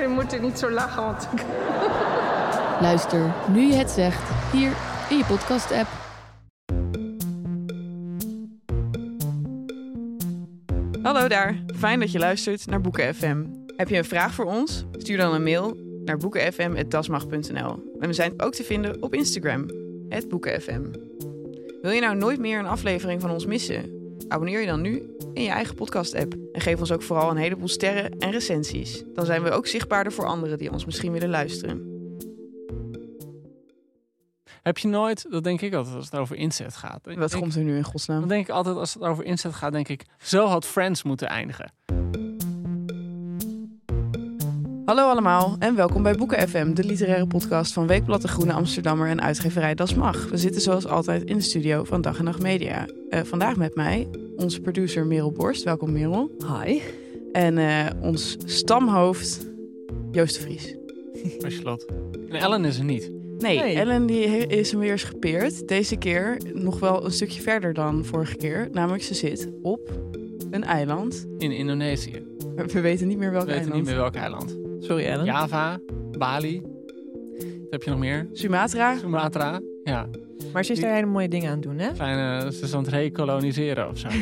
Jullie moeten niet zo lachen, want ik... Luister nu je het zegt hier in je podcast-app. Hallo daar, fijn dat je luistert naar Boeken FM. Heb je een vraag voor ons? Stuur dan een mail naar boekenfm.dasmag.nl. En we zijn ook te vinden op Instagram, boekenfm. Wil je nou nooit meer een aflevering van ons missen? Abonneer je dan nu in je eigen podcast-app. En geef ons ook vooral een heleboel sterren en recensies. Dan zijn we ook zichtbaarder voor anderen die ons misschien willen luisteren. Heb je nooit, dat denk ik altijd als het over inzet gaat. Wat komt er nu in godsnaam? dan denk ik altijd als het over inzet gaat, denk ik, zo had Friends moeten eindigen. Hallo allemaal en welkom bij Boeken FM, de literaire podcast van Weekblad de Groene Amsterdammer en uitgeverij Das Mag. We zitten zoals altijd in de studio van Dag en Nacht Media. Eh, vandaag met mij onze producer Merel Borst. Welkom Merel. Hi. En eh, ons stamhoofd Joost de Vries. Als je lot. En Ellen is er niet. Nee, Nee. Ellen die is hem weer eens gepeerd. Deze keer nog wel een stukje verder dan vorige keer. Namelijk ze zit op een eiland. In Indonesië. We weten niet meer welk We weten eiland. niet meer welk eiland. Sorry Ellen. Java, Bali. Wat heb je nog meer? Sumatra. Sumatra. Ja, Maar ze is daar hele mooie dingen aan het doen, hè? kleine, ze is aan het rekoloniseren of zo.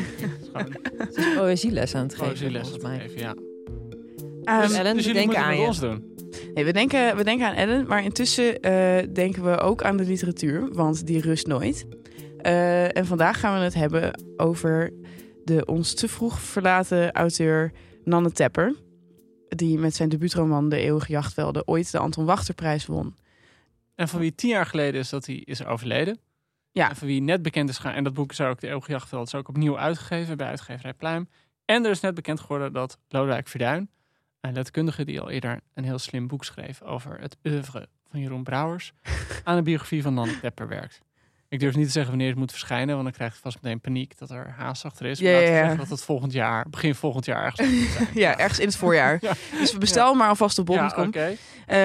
Ze is poëzieles aan het geven, poëzieles volgens aan mij. het geven, ja. Ehm, Dus Ellen, dus we denken aan je. ons doen. Nee, we denken, we denken aan Ellen, maar intussen eh, denken we ook aan de literatuur, want die rust nooit. Eh, en vandaag gaan we het hebben over de ons te vroeg verlaten auteur Nanne Tepper. Die met zijn debuutroman De Eeuwige Jachtvelden ooit de Anton Wachterprijs won. En van wie tien jaar geleden is dat hij is overleden. Ja. En van wie net bekend is gaan. En dat boek is ook, De Eeuwige Jachtveld, is ook opnieuw uitgegeven bij uitgeverij Pluim. En er is net bekend geworden dat Lodewijk Verduin, een letterkundige die al eerder een heel slim boek schreef over het oeuvre van Jeroen Brouwers, aan de biografie van Nanne Tepper werkt. Ik durf niet te zeggen wanneer het moet verschijnen, want dan krijg je vast meteen paniek dat er haast achter is. Maar Ja, ja, dat het volgend jaar, begin volgend jaar ergens zijn. Ja, ergens in het voorjaar. Ja. Dus we bestel maar alvast bol.com. oké. Eh,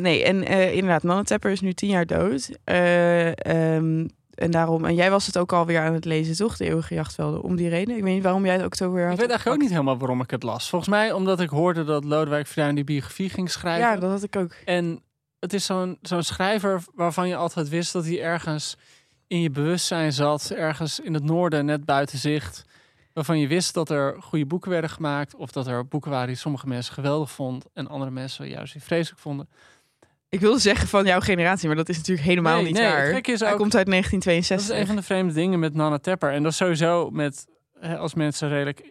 nee, en eh, inderdaad, Nanne Tepper is nu tien jaar dood. Eh, ehm, en daarom, en jij was het ook alweer aan het lezen, toch? De Eeuwige Jachtvelden, om die reden. Ik weet niet waarom jij het ook zo weer Ik had weet eigenlijk ook niet helemaal waarom ik het las. Volgens mij omdat ik hoorde dat Lodewijk Verduin die biografie ging schrijven. Ja, dat had ik ook. En het is zo'n zo'n schrijver waarvan je altijd wist dat hij ergens in je bewustzijn zat, ergens in het noorden, net buiten zicht. Waarvan je wist dat er goede boeken werden gemaakt, of dat er boeken waren die sommige mensen geweldig vonden en andere mensen juist weer vreselijk vonden. Ik wilde zeggen van jouw generatie, maar dat is natuurlijk helemaal Nee, niet nee, waar. is Hij komt uit Dat is 1962. een van de vreemde dingen met Nana Tepper. En dat is sowieso met, als mensen redelijk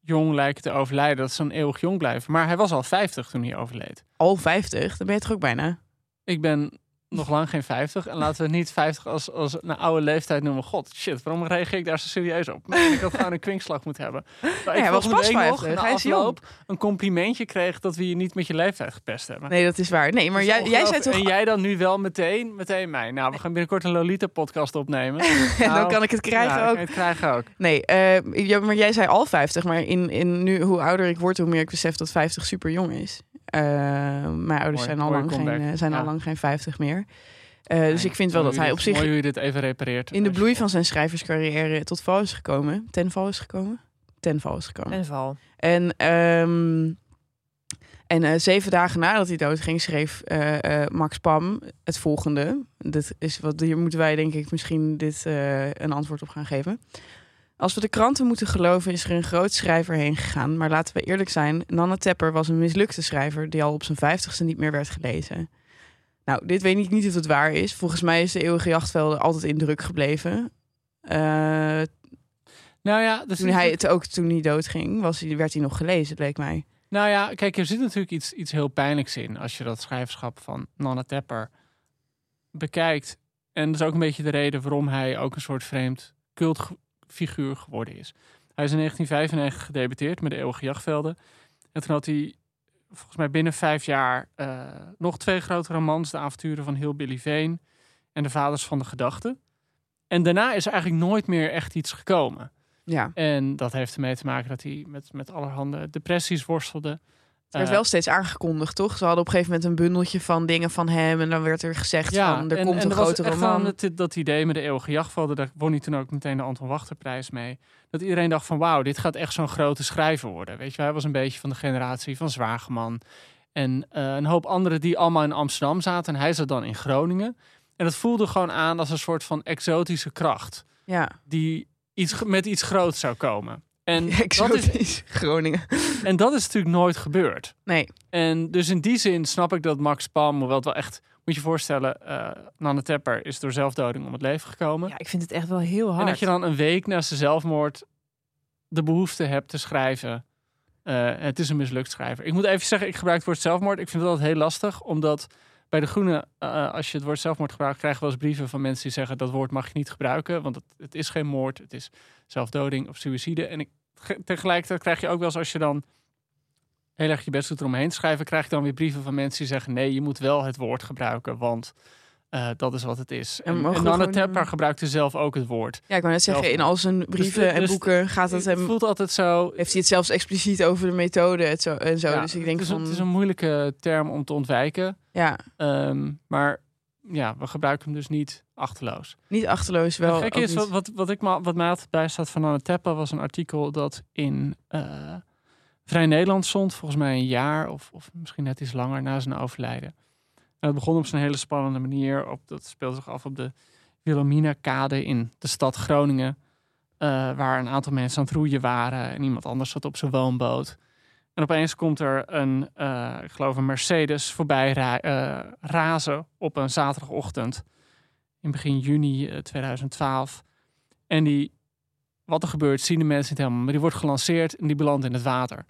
jong lijken te overlijden, dat ze dan eeuwig jong blijven. Maar hij was al 50 toen hij overleed. Al 50, dan ben je toch ook bijna. Ik ben nog lang geen 50. En laten we niet 50 als, als een oude leeftijd noemen. God, shit, waarom reageer ik daar zo serieus op? Man, ik had gewoon een kwinkslag moeten hebben. Maar ik hij was pas nog, 50. na Hij is afloop, een complimentje kreeg dat we je niet met je leeftijd gepest hebben. Nee, dat is waar. Nee, maar is jij, jij zei toch... En jij dan nu wel meteen, meteen mij. Nou, we gaan binnenkort een Lolita-podcast opnemen. dan Nou, kan ik het krijgen ja, ook. het krijgen ook. Nee, ja, maar jij zei al 50. Maar in, in nu, hoe ouder ik word, hoe meer ik besef dat 50 super jong is. Eh, mijn ouders Mooi, zijn, al lang, geen, eh, zijn al lang geen 50 meer. Eh, dus ik vind wel dat hij op zich Mooi hoe je dit even repareert. in de bloei van zijn schrijverscarrière tot val is gekomen. Ten val is gekomen. Ten val is gekomen. En val. En, ehm, en eh, zeven dagen nadat hij doodging, schreef eh, eh, Max Pam het volgende. Dit is wat, hier moeten wij denk ik misschien dit, eh, een antwoord op gaan geven. Als we de kranten moeten geloven, is er een groot schrijver heen gegaan. Maar laten we eerlijk zijn, Nanne Tepper was een mislukte schrijver die al op zijn vijftigste niet meer werd gelezen. Nou, dit weet ik niet of het waar is. Volgens mij is de eeuwige jachtvelden altijd in druk gebleven. Eh, Nou ja, dus toen hij het ook toen hij doodging, was hij, werd hij nog gelezen, leek mij. Nou ja, kijk, er zit natuurlijk iets, iets heel pijnlijks in als je dat schrijverschap van Nana Tepper bekijkt. En dat is ook een beetje de reden waarom hij ook een soort vreemd cultfiguur geworden is. Hij is in 1995 gedebuteerd met de Eeuwige Jachtvelden. En toen had hij volgens mij binnen vijf jaar eh, nog twee grote romans. De avonturen van Heel Billy Veen en De Vaders van de Gedachten. En daarna is er eigenlijk nooit meer echt iets gekomen. Ja. En dat heeft ermee te maken dat hij met, met allerhande depressies worstelde. Het werd Eh, wel steeds aangekondigd, toch? Ze hadden op een gegeven moment een bundeltje van dingen van hem. En dan werd er gezegd van, er en- komt en een grote roman. Dat, dat idee met de eeuwige jachtvelden, daar won hij toen ook meteen de Anton Wachterprijs mee. Dat iedereen dacht van wauw, dit gaat echt zo'n grote schrijver worden. Weet je, hij was een beetje van de generatie van Zwageman. En eh, een hoop anderen die allemaal in Amsterdam zaten. En hij zat dan in Groningen. En dat voelde gewoon aan als een soort van exotische kracht. Ja, Die iets, met iets groots zou komen. En dat, is. Groningen. en dat is natuurlijk nooit gebeurd. Nee, En dus in die zin snap ik dat Max Pam, hoewel het wel echt, moet je voorstellen, eh Nanne Tepper is door zelfdoding om het leven gekomen. Ja, ik vind het echt wel heel hard. en dat je dan een week na zijn zelfmoord de behoefte hebt te schrijven. eh, het is een mislukt schrijver. Ik moet even zeggen, ik gebruik het woord zelfmoord. Ik vind altijd heel lastig, omdat bij de Groene, eh, als je het woord zelfmoord gebruikt, krijg je wel eens brieven van mensen die zeggen dat woord mag je niet gebruiken, want het, het is geen moord, het is zelfdoding of suïcide. En ik, ge- tegelijkertijd krijg je ook wel eens als je dan heel erg je best doet eromheen te schrijven, krijg je dan weer brieven van mensen die zeggen nee, je moet wel het woord gebruiken, want eh, dat is wat het is. En En, en we Nanne gewoon, Tepper eh, gebruikte zelf ook het woord. ja, ik wou net zeggen, in al zijn brieven en dus- boeken gaat het Het hem... voelt altijd zo. Heeft hij het zelfs expliciet over de methode en zo. En zo. ja, dus ik denk het, is, een- van... het is een moeilijke term om te ontwijken. Ja, Ehm, maar ja, we gebruiken hem dus niet achterloos. niet achterloos wel. Het gekke is, wat, wat, wat, ik ma wat mij altijd bij staat van Anne Tepper was een artikel dat in eh, Vrij Nederland stond, volgens mij een jaar of, of misschien net iets langer na zijn overlijden. En dat begon op zijn hele spannende manier. Op, dat speelde zich af op de Wilhelmina-kade in de stad Groningen. eh, waar een aantal mensen aan het roeien waren en iemand anders zat op zijn woonboot. En opeens komt er een, eh, ik geloof een Mercedes voorbij ra- eh, razen op een zaterdagochtend in begin juni eh, 2012. En die, wat er gebeurt, zien de mensen niet helemaal. Maar die wordt gelanceerd en die belandt in het water.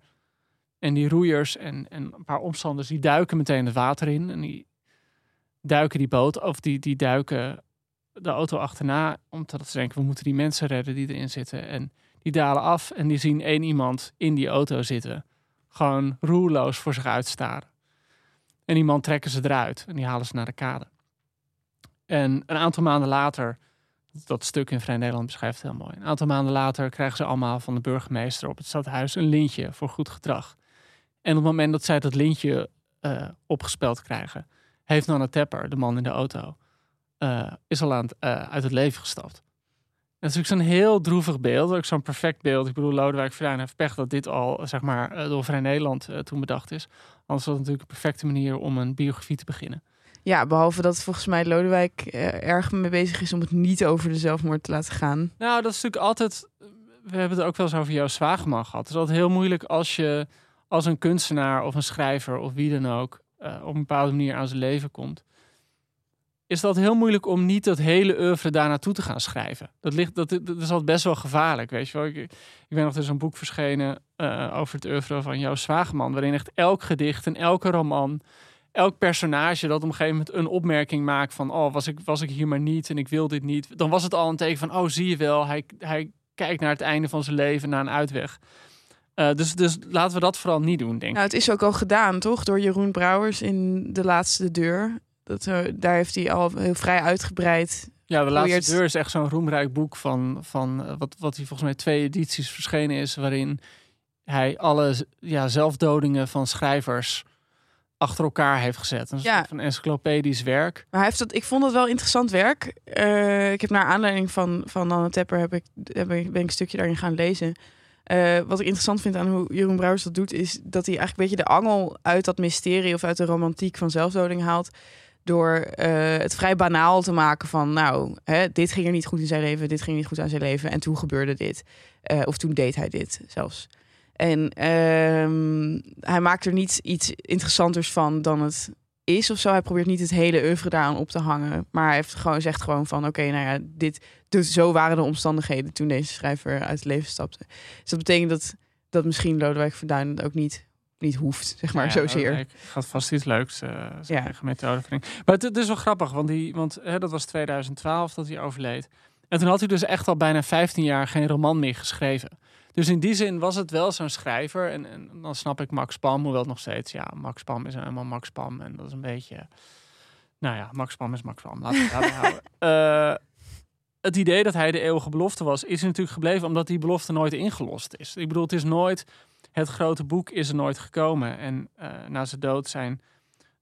En die roeiers en, en een paar omstanders, die duiken meteen het water in. En die duiken die boot, of die, die duiken de auto achterna. Omdat ze denken, we moeten die mensen redden die erin zitten. En die dalen af en die zien één iemand in die auto zitten. Gewoon roerloos voor zich uitstaren. En die man trekken ze eruit en die halen ze naar de kade. En een aantal maanden later, dat stuk in Vrij Nederland beschrijft heel mooi. Een aantal maanden later krijgen ze allemaal van de burgemeester op het stadhuis een lintje voor goed gedrag. En op het moment dat zij dat lintje eh, opgespeld krijgen, heeft Nanne Tepper, de man in de auto, eh, is al aan eh, uit het leven gestapt. Dat is natuurlijk zo'n heel droevig beeld, ook zo'n perfect beeld. Ik bedoel, Lodewijk Verduin heeft pech dat dit al, zeg maar, eh, door Vrij Nederland eh, toen bedacht is. Anders was het natuurlijk een perfecte manier om een biografie te beginnen. Ja, behalve dat volgens mij Lodewijk eh, erg mee bezig is om het niet over de zelfmoord te laten gaan. Nou, dat is natuurlijk altijd. We hebben het ook wel eens over jouw Zwageman gehad. Het is altijd heel moeilijk als je als een kunstenaar of een schrijver of wie dan ook op een bepaalde manier aan zijn leven komt. Is dat heel moeilijk om niet dat hele oeuvre daar naartoe te gaan schrijven? Dat, ligt, dat, dat is altijd best wel gevaarlijk, weet je wel. Ik, ik ben nog eens een boek verschenen eh, over het oeuvre van jouw Zwageman, waarin echt elk gedicht en elke roman, elk personage dat op een gegeven moment een opmerking maakt van, oh, was ik, was ik hier maar niet en ik wil dit niet. Dan was het al een teken van, oh, zie je wel, hij, hij kijkt naar het einde van zijn leven, naar een uitweg. Eh, dus, dus laten we dat vooral niet doen, denk ik. Nou, het is ook al gedaan, toch? Door Jeroen Brouwers in De Laatste Deur. Dat, daar heeft hij al heel vrij uitgebreid. Ja, de laatste deur is echt zo'n roemrijk boek van, van eh, wat, wat hij volgens mij twee edities verschenen is, waarin hij alle ja, zelfdodingen van schrijvers achter elkaar heeft gezet. Een Ja. soort van encyclopedisch werk. Maar hij heeft dat, ik vond het wel interessant werk. Eh, ik heb naar aanleiding van, van Anne Tepper heb ik, heb ik, ben ik een stukje daarin gaan lezen. Eh, wat ik interessant vind aan hoe Jeroen Brouwers dat doet, is dat hij eigenlijk een beetje de angel uit dat mysterie of uit de romantiek van zelfdoding haalt. Door eh, het vrij banaal te maken van, nou, hè, dit ging er niet goed in zijn leven, dit ging niet goed aan zijn leven. En toen gebeurde dit. Eh, of toen deed hij dit zelfs. En ehm, hij maakt er niet iets interessanters van dan het is of zo. Hij probeert niet het hele oeuvre daaraan op te hangen. Maar hij heeft gewoon, zegt gewoon van... oké, nou ja, dit, dus zo waren de omstandigheden... toen deze schrijver uit het leven stapte. Dus dat betekent dat, dat misschien Lodewijk Verduin ook niet, niet hoeft, zeg maar, Ja, zozeer. Ik gaat vast iets leuks uh, Ja. methode. Maar het, het is wel grappig, want, die, want hè, dat was 2012 dat hij overleed. En toen had hij dus echt al bijna 15 jaar geen roman meer geschreven. Dus in die zin was het wel zo'n schrijver. En, en dan snap ik Max Pam, hoewel nog steeds... Ja, Max Pam is helemaal Max Pam. En dat is een beetje... Nou ja, Max Pam is Max Pam. Laten we het houden. Eh, het idee dat hij de eeuwige belofte was, is natuurlijk gebleven omdat die belofte nooit ingelost is. Ik bedoel, het is nooit, het grote boek is er nooit gekomen. En eh, na zijn dood zijn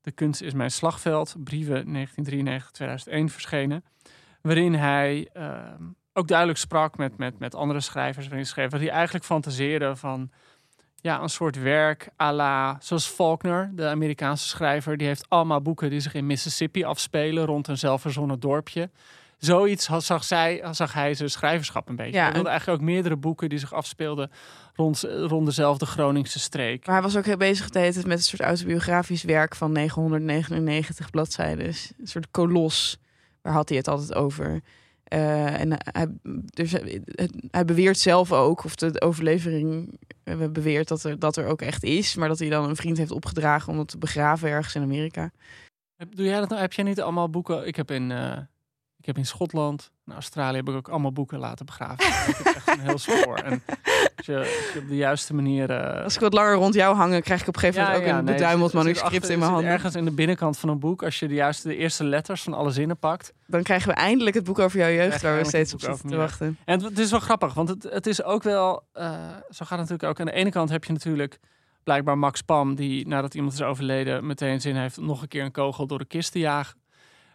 De Kunst is mijn slagveld, brieven 1993-2001 verschenen. Waarin hij ehm, ook duidelijk sprak met, met, met andere schrijvers. Waarin hij hij eigenlijk fantaseerde van ja, een soort werk à la, zoals Faulkner, de Amerikaanse schrijver. Die heeft allemaal boeken die zich in Mississippi afspelen rond een zelfverzonnen dorpje zoiets had, zag, zij, zag hij zijn schrijverschap een beetje. Ja, hij wilde en- eigenlijk ook meerdere boeken die zich afspeelden rond, rond dezelfde Groningse streek. Maar hij was ook heel bezig de hele tijd met een soort autobiografisch werk van 999 bladzijden. Dus Een soort kolos. Waar had hij het altijd over? Eh, en hij, dus hij, beweert zelf ook, of de overlevering eh, beweert dat er, dat er ook echt is. Maar dat hij dan een vriend heeft opgedragen om het te begraven ergens in Amerika. Heb- Doe jij dat nou? Heb jij niet allemaal boeken? Ik heb in, eh, ik heb in Schotland, in Australië heb ik ook allemaal boeken laten begraven. ik heb echt een heel spoor. En als je, als je op de juiste manier... eh, Als ik wat langer rond jou hangen, krijg ik op een gegeven moment ook een nee, beduimeld het het manuscript achter- in mijn handen. Ergens in de binnenkant van een boek, als je de juiste de eerste letters van alle zinnen pakt. Dan krijgen we eindelijk het boek over jouw jeugd, waar we steeds op zitten te wachten. En het, het is wel grappig, want het, het is ook wel, eh, zo gaat het natuurlijk ook. Aan de ene kant heb je natuurlijk blijkbaar Max Pam, die nadat iemand is overleden meteen zin heeft om nog een keer een kogel door de kist te jagen.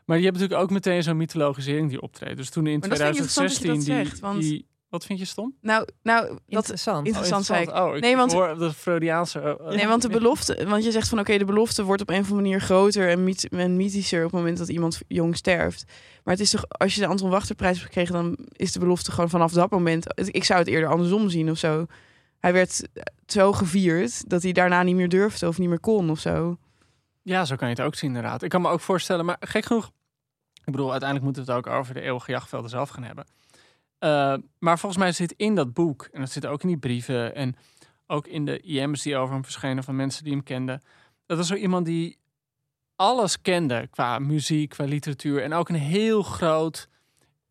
Maar je hebt natuurlijk ook meteen zo'n mythologisering die optreedt. Dus toen in Maar dat vind ik interessant dat je 2016 dat die, zegt, want- die... Wat vind je stom? Nou, nou dat, Interessant. Interessant, zei ik. Oh, ik Nee, want- hoor de Freudiaanse... eh, Nee, want de belofte, want je zegt van oké, de belofte wordt op een of andere manier groter en, myth- en mythischer op het moment dat iemand jong sterft. Maar het is toch, als je de Anton Wachterprijs hebt gekregen, dan is de belofte gewoon vanaf dat moment. Ik zou het eerder andersom zien of zo. Hij werd zo gevierd dat hij daarna niet meer durfde of niet meer kon of zo. Ja, zo kan je het ook zien inderdaad. Ik kan me ook voorstellen, maar gek genoeg... Ik bedoel, uiteindelijk moeten we het ook over de eeuwige jachtvelden zelf gaan hebben. Eh, maar volgens mij zit in dat boek, en dat zit ook in die brieven... en ook in de IM's die over hem verschenen van mensen die hem kenden... dat was zo iemand die alles kende qua muziek, qua literatuur... en ook een heel groot,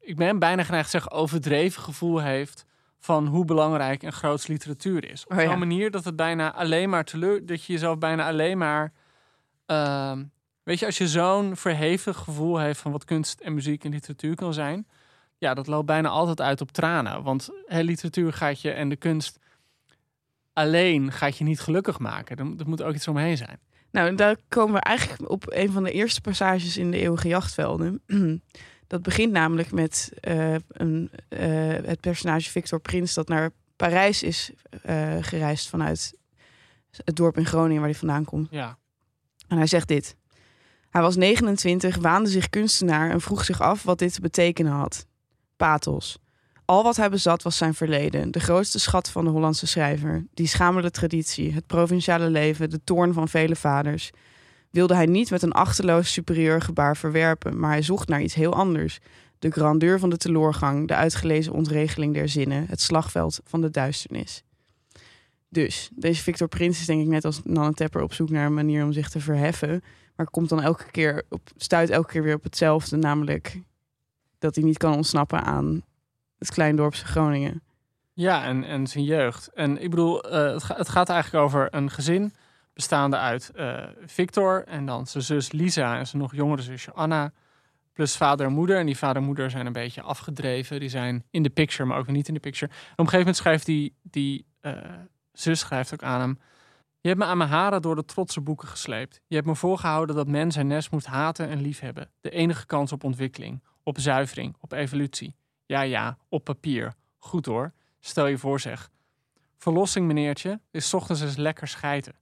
ik ben bijna geneigd te zeggen... overdreven gevoel heeft van hoe belangrijk en groots literatuur is. Op Oh ja. zo'n manier dat het bijna alleen maar teleur... dat je jezelf bijna alleen maar... Ehm, weet je, als je zo'n verheven gevoel heeft van wat kunst en muziek en literatuur kan zijn, ja, dat loopt bijna altijd uit op tranen. Want hè, literatuur gaat je en de kunst alleen gaat je niet gelukkig maken. Er, er moet ook iets omheen zijn. Nou, daar komen we eigenlijk op een van de eerste passages in de eeuwige jachtvelden. Dat begint namelijk met eh, een, eh, het personage Victor Prins dat naar Parijs is eh, gereisd vanuit het dorp in Groningen waar hij vandaan komt. Ja, En hij zegt dit. Hij was 29, waande zich kunstenaar en vroeg zich af wat dit te betekenen had. Pathos. Al wat hij bezat was zijn verleden, de grootste schat van de Hollandse schrijver. Die schamele traditie, het provinciale leven, de toorn van vele vaders. Wilde hij niet met een achterloos superieur gebaar verwerpen, maar hij zocht naar iets heel anders. De grandeur van de teloorgang, de uitgelezen ontregeling der zinnen, het slagveld van de duisternis. Dus, deze Victor Prins is denk ik net als Nanne Tepper op zoek naar een manier om zich te verheffen. Maar komt dan elke keer op, stuit elke keer weer op hetzelfde. Namelijk dat hij niet kan ontsnappen aan het kleindorpse Groningen. ja en, en zijn jeugd. En ik bedoel, eh, het, het gaat eigenlijk over een gezin bestaande uit eh, Victor en dan zijn zus Lisa en zijn nog jongere zusje Anna. Plus vader en moeder. En die vader en moeder zijn een beetje afgedreven. Die zijn in de picture, maar ook niet in de picture. Op een gegeven moment schrijft die, die eh, zus schrijft ook aan hem. Je hebt me aan mijn haren door de trotse boeken gesleept. Je hebt me voorgehouden dat men zijn nest moet haten en liefhebben. De enige kans op ontwikkeling, op zuivering, op evolutie. Ja, ja, op papier. Goed hoor. Stel je voor zeg. Verlossing, meneertje, is ochtends eens lekker schijten.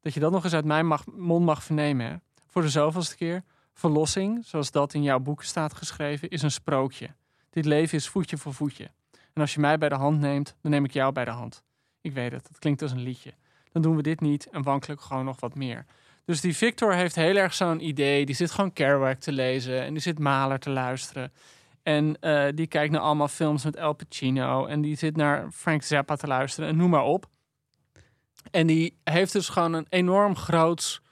Dat je dat nog eens uit mijn mond mag vernemen, hè? Voor de zoveelste keer. Verlossing, zoals dat in jouw boeken staat geschreven, is een sprookje. Dit leven is voetje voor voetje. En als je mij bij de hand neemt, dan neem ik jou bij de hand. Ik weet het, dat klinkt als een liedje. Dan doen we dit niet en wankelijk gewoon nog wat meer. Dus die Victor heeft heel erg zo'n idee. Die zit gewoon Kerouac te lezen en die zit Mahler te luisteren. En eh, die kijkt naar allemaal films met Al Pacino. En die zit naar Frank Zappa te luisteren en noem maar op. En die heeft dus gewoon een enorm groots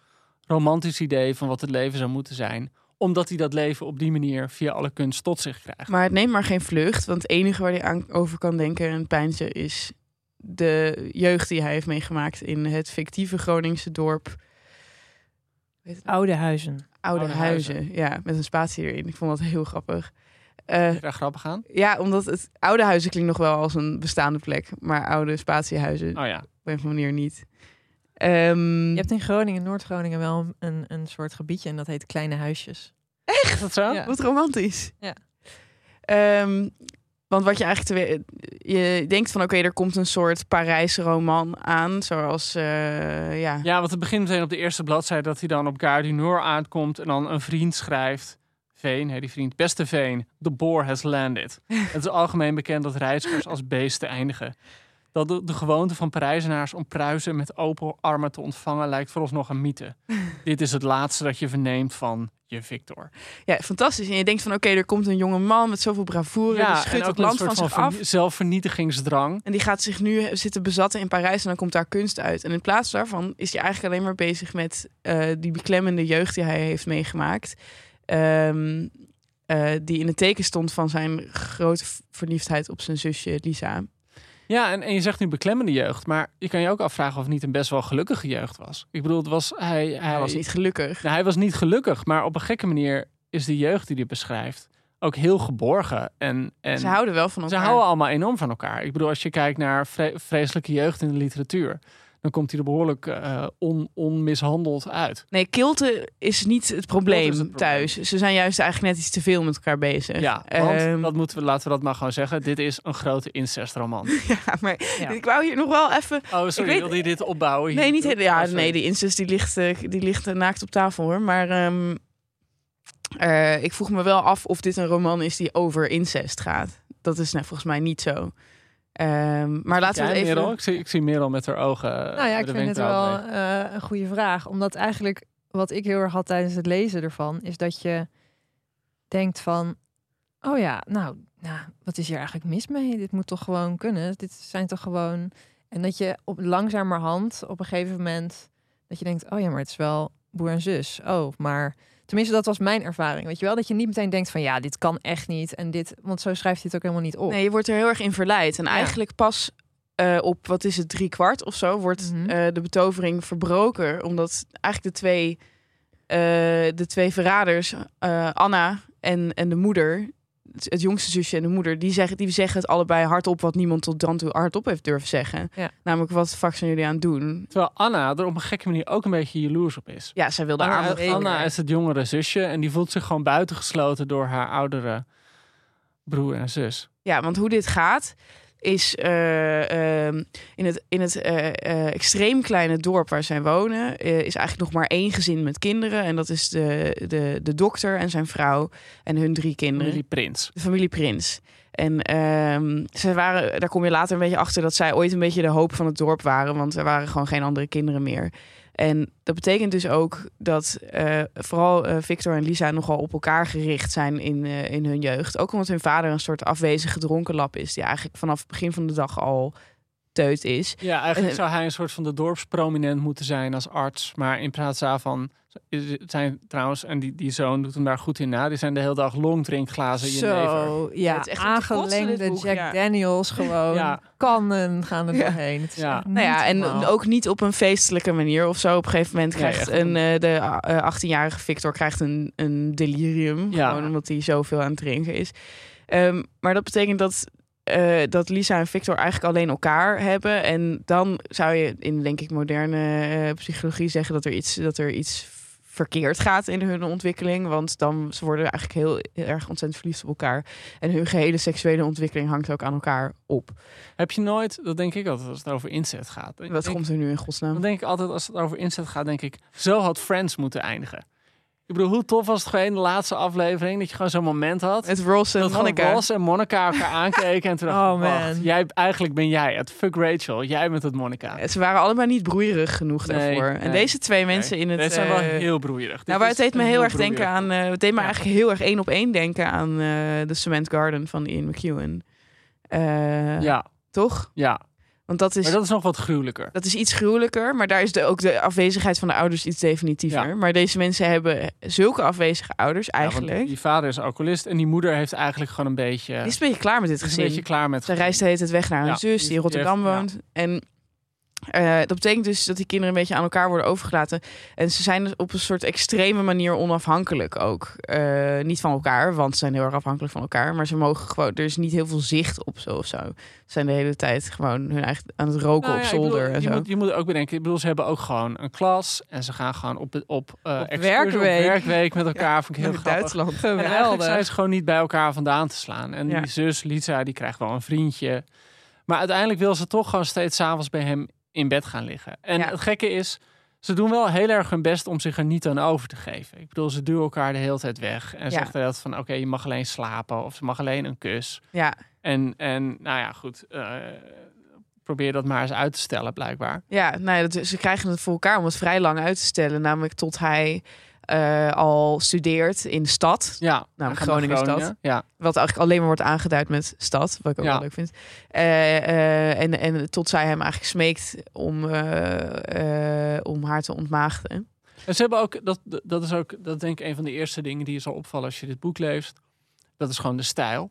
romantisch idee van wat het leven zou moeten zijn. Omdat hij dat leven op die manier via alle kunst tot zich krijgt. Maar het neemt maar geen vlucht. Want het enige waar hij aan over kan denken en pijnzen is de jeugd die hij heeft meegemaakt in het fictieve Groningse dorp. Weet het? Oude huizen. Oude, Oude huizen. Huizen. Ja, met een spatie erin. Ik vond dat heel grappig. Eh, daar grappig aan? ja, omdat het oude huizen klinkt nog wel als een bestaande plek. Maar oude spatiehuizen Oh ja. op een of andere manier niet. Ehm, Je hebt in Groningen, Noord-Groningen, wel een, een soort gebiedje en dat heet Kleine Huisjes. Is dat zo? Ja. Wat romantisch. Ja. Ehm, want wat je eigenlijk... Te, je denkt van, oké, er komt een soort Parijse roman aan. Zoals, eh, ja... Ja, want het begint meteen op de eerste bladzijde dat hij dan op Gare aankomt en dan een vriend schrijft. Veen, hè, die vriend. Beste Veen, the boar has landed. het is algemeen bekend dat reizigers als beesten eindigen. Dat de, de gewoonte van Parijzenaars om pruisen met open armen te ontvangen lijkt vooralsnog een mythe. Dit is het laatste dat je verneemt van je Victor. ja, fantastisch. En je denkt van, oké, er komt een jonge man met zoveel bravoure. die schudt het land soort van zich af. zelfvernietigingsdrang. En die gaat zich nu zitten bezatten in Parijs en dan komt daar kunst uit. En in plaats daarvan is hij eigenlijk alleen maar bezig met eh, die beklemmende jeugd die hij heeft meegemaakt. Ehm, eh, die in het teken stond van zijn grote verliefdheid op zijn zusje Lisa. Ja, en, en je zegt nu beklemmende jeugd, maar je kan je ook afvragen of het niet een best wel gelukkige jeugd was. Ik bedoel, het was, hij, hij, Hij was niet gelukkig. Nou, hij was niet gelukkig, maar op een gekke manier is de jeugd die hij beschrijft ook heel geborgen. En, en Ze houden wel van ze elkaar. houden allemaal enorm van elkaar. Ik bedoel, als je kijkt naar vre- vreselijke jeugd in de literatuur, dan komt hij er behoorlijk eh, on, onmishandeld uit. Nee, kilte is niet het probleem, Kilte is het probleem. thuis. Ze zijn juist eigenlijk net iets te veel met elkaar bezig. Ja, want Ehm, dat moeten we, laten we dat maar gewoon zeggen. Dit is een grote incestroman. ja, maar Ja. ik wou hier nog wel even... Oh, sorry, weet- wilde je dit opbouwen? hier? Nee, niet helemaal. Ja, Oh, nee, die incest die ligt, eh, die ligt eh, naakt op tafel hoor. Maar ehm, eh, ik vroeg me wel af of dit een roman is die over incest gaat. Dat is nou, volgens mij niet zo. Ehm, maar laten we even. Merel? Ik zie, ik zie Merel met haar ogen. nou ja, ik vind het wel eh, een goede vraag. Omdat eigenlijk wat ik heel erg had tijdens het lezen ervan, is dat je denkt van, oh ja, nou, nou, wat is hier eigenlijk mis mee? Dit moet toch gewoon kunnen? Dit zijn toch gewoon... En dat je op langzamerhand op een gegeven moment, dat je denkt, oh ja, maar het is wel broer en zus. Oh, maar... Tenminste, dat was mijn ervaring. Weet je wel, dat je niet meteen denkt van ja, dit kan echt niet. En dit, want zo schrijft hij het ook helemaal niet op. Nee, je wordt er heel erg in verleid. En Ja. eigenlijk pas eh, op, wat is het, drie kwart of zo, wordt Mhm. eh, de betovering verbroken. Omdat eigenlijk de twee, eh, de twee verraders, Anna en, en de moeder, het, jongste zusje en de moeder, die zeggen, die zeggen het allebei hardop wat niemand tot dan toe hardop heeft durven zeggen. Ja. Namelijk, wat de fuck zijn jullie aan het doen? Terwijl Anna er op een gekke manier ook een beetje jaloers op is. Ja, zij wilde. Anna is het jongere zusje en die voelt zich gewoon buitengesloten door haar oudere broer en zus. Ja, want hoe dit gaat is eh, ehm, in het, in het eh, eh, extreem kleine dorp waar zij wonen, is eigenlijk nog maar één gezin met kinderen. En dat is de, de, de dokter en zijn vrouw en hun drie kinderen. Familie Prins. De familie Prins. En ehm, ze waren, daar kom je later een beetje achter dat zij ooit een beetje de hoop van het dorp waren, want er waren gewoon geen andere kinderen meer. En dat betekent dus ook dat eh, vooral eh, Victor en Lisa nogal op elkaar gericht zijn in, eh, in hun jeugd. Ook omdat hun vader een soort afwezige dronkenlap is, die eigenlijk vanaf het begin van de dag al teut is. Ja, eigenlijk En- zou hij een soort van de dorpsprominent moeten zijn als arts. Maar in plaats daarvan is- het zijn trouwens, en die, die zoon doet hem daar goed in na, die zijn de hele dag longdrinkglazen in. Zo, ja, het is echt aangelengde boek, Jack ja. Daniels gewoon. Ja. Kannen gaan er Ja. doorheen. Het is Ja. Nou ja, en normaal. ook niet op een feestelijke manier of zo. Op een gegeven moment krijgt een, eh, de eh, 18-jarige Victor krijgt een, een delirium. Ja. Gewoon omdat hij zoveel aan het drinken is. Ehm, maar dat betekent dat, eh, dat Lisa en Victor eigenlijk alleen elkaar hebben. En dan zou je in, denk ik, moderne eh, psychologie zeggen dat er iets, dat er iets verkeerd gaat in hun ontwikkeling. Want dan ze worden eigenlijk heel, heel erg ontzettend verliefd op elkaar. En hun gehele seksuele ontwikkeling hangt ook aan elkaar op. Heb je nooit, dat denk ik altijd als het over inzet gaat. Wat komt er nu in godsnaam? Dan denk ik altijd als het over inzet gaat, denk ik, zo had Friends moeten eindigen. Ik bedoel, hoe tof was het gewoon in de laatste aflevering dat je gewoon zo'n moment had. Met Ross en dat Monica. Ross en Monica elkaar aankeken en toen dacht Oh, man. jij, eigenlijk ben jij het. Fuck Rachel, jij bent het Monica. Ja, Ze waren allebei niet broeierig genoeg Nee, daarvoor. En deze twee mensen in het... Dit zijn wel eh, heel broeierig. Nou, maar is het deed me heel erg denken aan... eh, het deed me eigenlijk heel erg één op één denken aan eh The Cement Garden van Ian McEwan. Ja, Toch? ja. Want dat is, Maar dat is nog wat gruwelijker. dat is iets gruwelijker, maar daar is de, ook de afwezigheid van de ouders iets definitiever. Ja. Maar deze mensen hebben zulke afwezige ouders Ja, eigenlijk. die vader is alcoholist en die moeder heeft eigenlijk gewoon een beetje... die is een beetje klaar met dit is een gezin. beetje klaar met... Zij reist de hele tijd weg naar hun Ja, zus, die- in Rotterdam woont. En eh, dat betekent dus dat die kinderen een beetje aan elkaar worden overgelaten. En ze zijn dus op een soort extreme manier onafhankelijk ook. Eh, niet van elkaar, want ze zijn heel erg afhankelijk van elkaar. Maar ze mogen gewoon, er is niet heel veel zicht op zo of zo. Ze zijn de hele tijd gewoon hun eigen aan het roken Nou op ja, bedoel, zolder en je, zo. Moet, je moet ook bedenken, ik bedoel, ze hebben ook gewoon een klas en ze gaan gewoon op, op, eh Op werkweek. op werkweek met elkaar. vind ik heel grappig. Duitsland. En eigenlijk Geweldig. zijn ze gewoon niet bij elkaar vandaan te slaan. En Ja. die zus, Lisa, die krijgt wel een vriendje. Maar uiteindelijk wil ze toch gewoon steeds s'avonds bij hem in bed gaan liggen. En Ja. het gekke is, ze doen wel heel erg hun best om zich er niet aan over te geven. Ik bedoel, ze duwen elkaar de hele tijd weg. En Ja. zegt dat van, oké, je mag alleen slapen. Of ze mag alleen een kus. Ja, En, en nou ja, goed. eh, probeer dat maar eens uit te stellen, blijkbaar. ja nou ja, dat, ze krijgen het voor elkaar om het vrij lang uit te stellen. Namelijk tot hij eh, al studeert in de stad. Ja, Nou, Groningen. Ja, Wat eigenlijk alleen maar wordt aangeduid met stad. Wat ik ook Ja. wel leuk vind. Eh, eh, en, en tot zij hem eigenlijk smeekt om, om haar te ontmaagden. En ze hebben ook, dat, dat is ook, dat denk ik een van de eerste dingen die je zal opvallen als je dit boek leest. Dat is gewoon de stijl.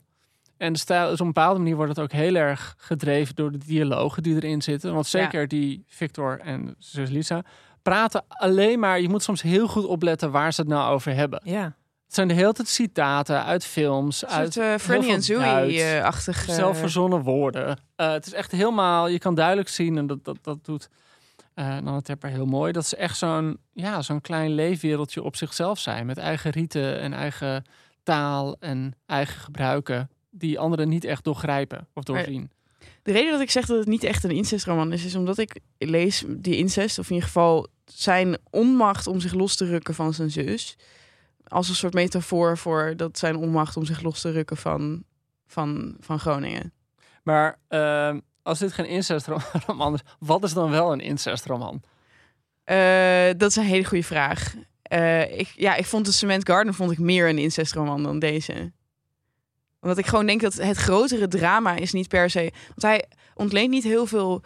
En de stijl is op een bepaalde manier wordt het ook heel erg gedreven door de dialogen die erin zitten. Want zeker die Victor en zus Lisa praten alleen maar, je moet soms heel goed opletten waar ze het nou over hebben. Ja. Het zijn de hele tijd citaten uit films, Een uit uh, Franny heel en. Zoe-achtig. uh, zelfverzonnen woorden. Uh, het is echt helemaal, je kan duidelijk zien, en dat, dat, dat doet uh, Nanne Tepper heel mooi, dat ze echt zo'n ja, zo'n klein leefwereldje op zichzelf zijn. Met eigen rieten en eigen taal en eigen gebruiken, die anderen niet echt doorgrijpen of doorzien. De reden dat ik zeg dat het niet echt een incestroman is, is omdat ik lees die incest, of in ieder geval zijn onmacht om zich los te rukken van zijn zus, als een soort metafoor voor dat zijn onmacht om zich los te rukken van, van, van Groningen. Maar uh, als dit geen incestroman is, wat is dan wel een incestroman? Uh, dat is een hele goede vraag. Uh, ik, ja, ik vond de Cement Garden vond ik meer een incestroman dan deze. Omdat ik gewoon denk dat het grotere drama is niet per se. Want hij ontleent niet heel veel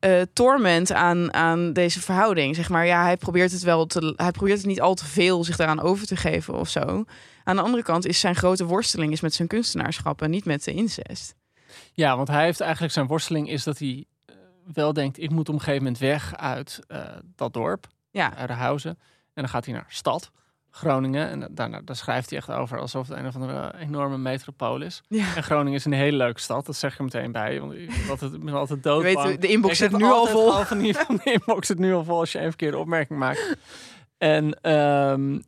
uh, torment aan, aan deze verhouding. Zeg maar, ja, hij probeert het wel te. Hij probeert het niet al te veel zich daaraan over te geven of zo. Aan de andere kant is zijn grote worsteling is met zijn kunstenaarschap en niet met de incest. Ja, want hij heeft eigenlijk zijn worsteling is dat hij uh, wel denkt: ik moet op een gegeven moment weg uit uh, dat dorp, ja. uit de huizen. En dan gaat hij naar stad. Groningen. En daarna, daar schrijft hij echt over alsof het een of andere enorme metropool is. Ja. En Groningen is een hele leuke stad. Dat zeg ik er meteen bij. Want ik ben altijd, ben altijd dood. Weet, de inbox zit nu al vol. Van die, van de inbox zit nu al vol als je een verkeerde opmerking maakt. En, um, uh,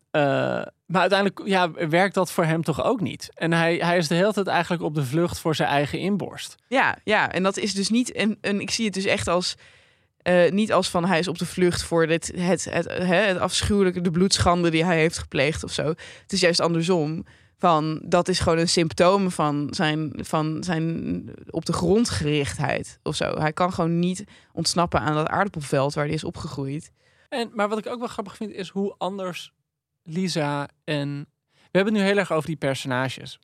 maar uiteindelijk ja, werkt dat voor hem toch ook niet. En hij, hij is de hele tijd eigenlijk op de vlucht voor zijn eigen inborst. Ja, ja. en dat is dus niet. En, en ik zie het dus echt als. Uh, niet als van hij is op de vlucht voor dit, het, het, het, het afschuwelijke, de bloedschande die hij heeft gepleegd of zo. Het is juist andersom. Van dat is gewoon een symptoom van zijn, van zijn op de grond gerichtheid of zo. Hij kan gewoon niet ontsnappen aan dat aardappelveld waar hij is opgegroeid. En, maar wat ik ook wel grappig vind is hoe anders Lisa en. We hebben het nu heel erg over die personages.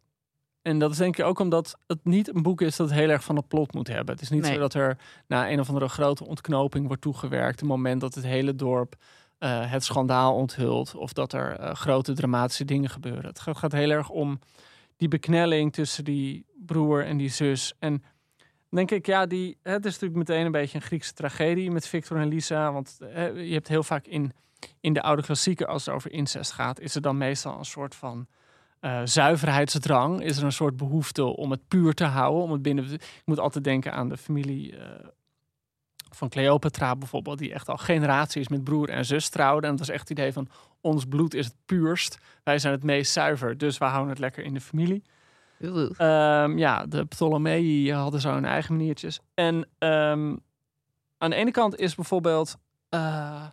En dat is denk ik ook omdat het niet een boek is dat heel erg van het plot moet hebben. Het is niet Nee. zo dat er na een of andere grote ontknoping wordt toegewerkt. Het moment dat het hele dorp uh, het schandaal onthult. Of dat er uh, grote dramatische dingen gebeuren. Het gaat, heel erg om die beknelling tussen die broer en die zus. En denk ik, ja, die, het is natuurlijk meteen een beetje een Griekse tragedie met Victor en Lisa. Want je hebt heel vaak in, in de oude klassieken, als het over incest gaat, is er dan meestal een soort van uh, zuiverheidsdrang. Is er een soort behoefte om het puur te houden. Om het binnen. Ik moet altijd denken aan de familie uh, van Cleopatra bijvoorbeeld, die echt al generaties met broer en zus trouwden. En dat was echt het idee van ons bloed is het puurst. Wij zijn het meest zuiver, dus wij houden het lekker in de familie. Um, ja, de Ptolemei hadden zo hun eigen maniertjes. En um, aan de ene kant is bijvoorbeeld, uh,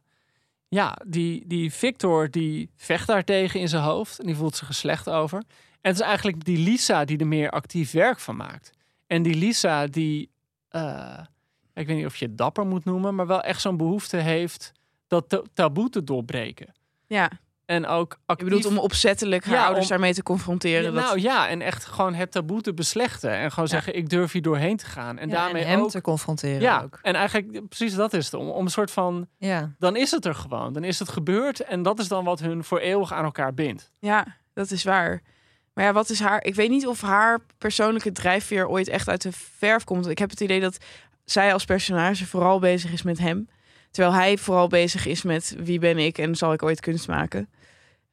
ja, die, die Victor die vecht daartegen in zijn hoofd en die voelt zich er slecht over. En het is eigenlijk die Lisa die er meer actief werk van maakt. En die Lisa die, uh, ik weet niet of je het dapper moet noemen, maar wel echt zo'n behoefte heeft dat taboe te doorbreken. Ja. En ook Je actief... bedoelt om opzettelijk haar Ja, ouders om- daarmee te confronteren. Ja, dat... nou ja, en echt gewoon het taboe te beslechten. En gewoon zeggen, ik durf hier doorheen te gaan. En daarmee en hem ook... te confronteren ja, ook. en eigenlijk precies dat is het. Om, om een soort van... Ja. Dan is het er gewoon. Dan is het gebeurd. En dat is dan wat hun voor eeuwig aan elkaar bindt. Ja, dat is waar. Maar ja, wat is haar... Ik weet niet of haar persoonlijke drijfveer ooit echt uit de verf komt. Ik heb het idee dat zij als personage vooral bezig is met hem. Terwijl hij vooral bezig is met wie ben ik en zal ik ooit kunst maken.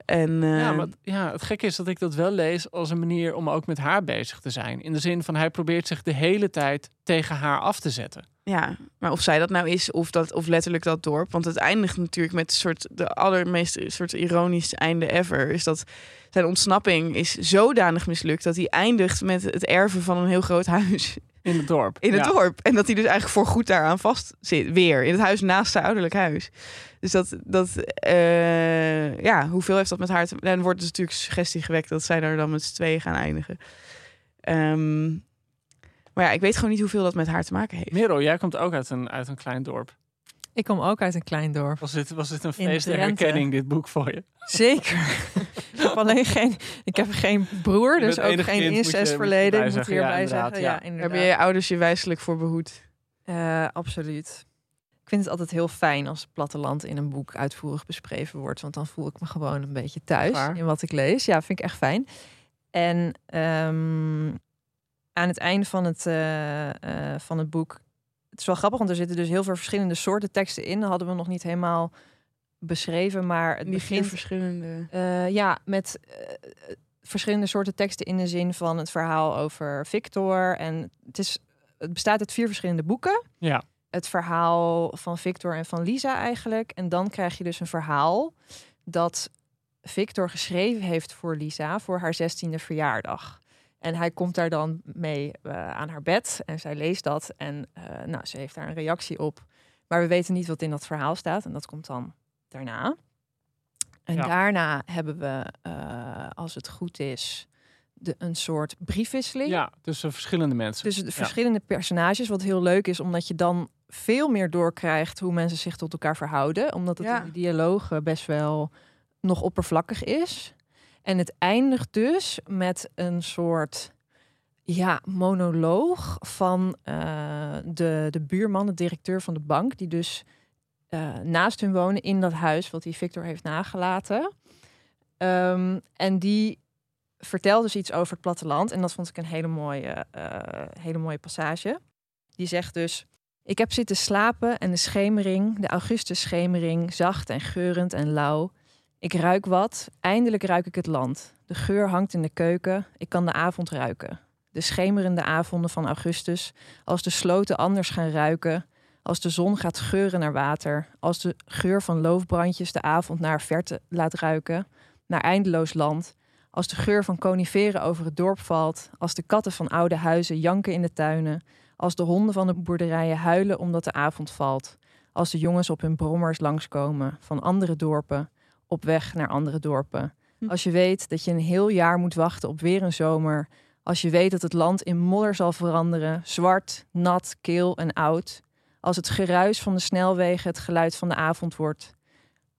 En Ja, maar ja, het gekke is dat ik dat wel lees als een manier om ook met haar bezig te zijn. In de zin van hij probeert zich de hele tijd tegen haar af te zetten. Ja, maar of zij dat nou is of, dat, of letterlijk dat dorp. Want het eindigt natuurlijk met een soort de allermeest soort ironisch einde ever. Is dat zijn ontsnapping is zodanig mislukt dat hij eindigt met het erven van een heel groot huis In het dorp. in het Ja. dorp. En dat hij dus eigenlijk voorgoed daaraan vast zit. Weer in het huis naast zijn ouderlijk huis. Dus dat, dat eh, ja, hoeveel heeft dat met haar te Dan wordt dus natuurlijk suggestie gewekt dat zij daar dan met z'n tweeën gaan eindigen. Ehm, maar ja, ik weet gewoon niet hoeveel dat met haar te maken heeft. Merel, jij komt ook uit een, uit een klein dorp. Ik kom ook uit een klein dorp. Was dit, was dit een feest der herkenning, dit boek voor je? Zeker. ik heb alleen geen, ik heb geen broer, dus ook geen kind, moet je- incestverleden. moet je Ik moet erbij hierbij zeggen. zeggen. Ja, ben je ouders je wijselijk voor behoed. Eh, absoluut. Ik vind het altijd heel fijn als het platteland in een boek uitvoerig beschreven wordt. Want dan voel ik me gewoon een beetje thuis Waar? in wat ik lees. Ja, vind ik echt fijn. En ehm, aan het einde van het, eh, eh, van het boek... Het is wel grappig, want er zitten dus heel veel verschillende soorten teksten in. Dat hadden we nog niet helemaal beschreven, maar het begint... verschillende. Eh, ja, met eh, verschillende soorten teksten in de zin van het verhaal over Victor. En het, is, het bestaat uit vier verschillende boeken. Ja. Het verhaal van Victor en van Lisa eigenlijk. En dan krijg je dus een verhaal dat Victor geschreven heeft voor Lisa voor haar 16e verjaardag. En hij komt daar dan mee eh, aan haar bed en zij leest dat. En eh, nou, ze heeft daar een reactie op. Maar we weten niet wat in dat verhaal staat. En dat komt dan daarna. En Ja. daarna hebben we, eh, als het goed is, de, een soort briefwisseling. Ja, tussen verschillende mensen. Tussen de Ja. verschillende personages. Wat heel leuk is, omdat je dan veel meer doorkrijgt hoe mensen zich tot elkaar verhouden. Omdat het Ja. in die dialogen best wel nog oppervlakkig is. En het eindigt dus met een soort ja, monoloog van eh, de, de buurman, de directeur van de bank, die dus eh, naast hun wonen in dat huis wat die Victor heeft nagelaten. Ehm, en die vertelt dus iets over het platteland. En dat vond ik een hele mooie, eh, hele mooie passage. Die zegt dus... Ik heb zitten slapen en de schemering, de augustusschemering, zacht en geurend en lauw. Ik ruik wat, eindelijk ruik ik het land. De geur hangt in de keuken, ik kan de avond ruiken. De schemerende avonden van augustus, als de sloten anders gaan ruiken, als de zon gaat geuren naar water, als de geur van loofbrandjes de avond naar verte laat ruiken, naar eindeloos land, als de geur van coniferen over het dorp valt, als de katten van oude huizen janken in de tuinen, als de honden van de boerderijen huilen omdat de avond valt, als de jongens op hun brommers langskomen van andere dorpen, op weg naar andere dorpen. Hm. Als je weet dat je een heel jaar moet wachten op weer een zomer, als je weet dat het land in modder zal veranderen, zwart, nat, kil en oud, als het geruis van de snelwegen het geluid van de avond wordt,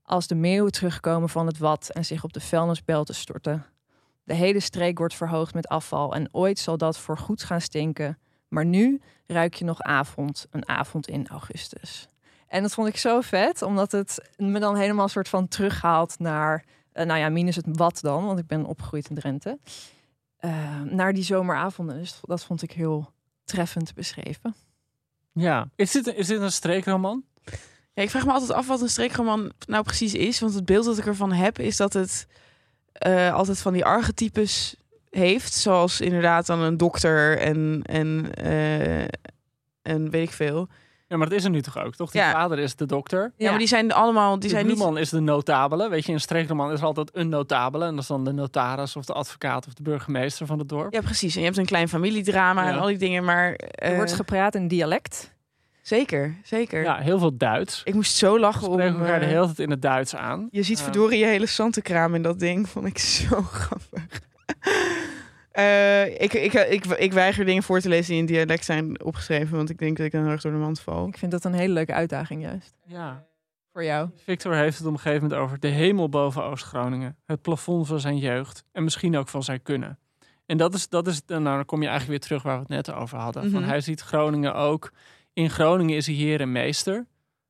als de meeuwen terugkomen van het wat en zich op de vuilnisbelten storten. De hele streek wordt verhoogd met afval en ooit zal dat voor goed gaan stinken. Maar nu ruik je nog avond, een avond in augustus. En dat vond ik zo vet, omdat het me dan helemaal een soort van terughaalt naar, eh, nou ja, minus het wat dan, want ik ben opgegroeid in Drenthe, eh, naar die zomeravonden. Dus dat vond ik heel treffend beschreven. Ja. Is dit, is dit een streekroman? Ja, ik vraag me altijd af wat een streekroman nou precies is. Want het beeld dat ik ervan heb is dat het eh, altijd van die archetypes heeft. Zoals inderdaad dan een dokter en, en, eh, en weet ik veel. Ja, maar dat is er nu toch ook, toch? Die Ja. vader is de dokter. Ja, maar die zijn allemaal... Die zijn niet... buurman is de notabele. Weet je, in een streekroman is er altijd een notabele. En dat is dan de notaris of de advocaat of de burgemeester van het dorp. Ja, precies. En je hebt een klein familiedrama en al die dingen. Maar Er eh, wordt gepraat in dialect. zeker, zeker. Ja, heel veel Duits. Ik moest zo We lachen om... spreken elkaar de eh, hele tijd in het Duits aan. Je ziet verdorie je hele zantenkraam in dat ding. Vond ik zo grappig. Eh, ik, ik, ik, ik weiger dingen voor te lezen die in dialect zijn opgeschreven. Want ik denk dat ik dan heel erg door de mand val. Ik vind dat een hele leuke uitdaging juist. Ja. Voor jou. Victor heeft het op een gegeven moment over de hemel boven Oost-Groningen. Het plafond van zijn jeugd. En misschien ook van zijn kunnen. En dat is, dat is nou, dan kom je eigenlijk weer terug waar we het net over hadden. Van Mhm. hij ziet Groningen ook. In Groningen is hij heer en meester.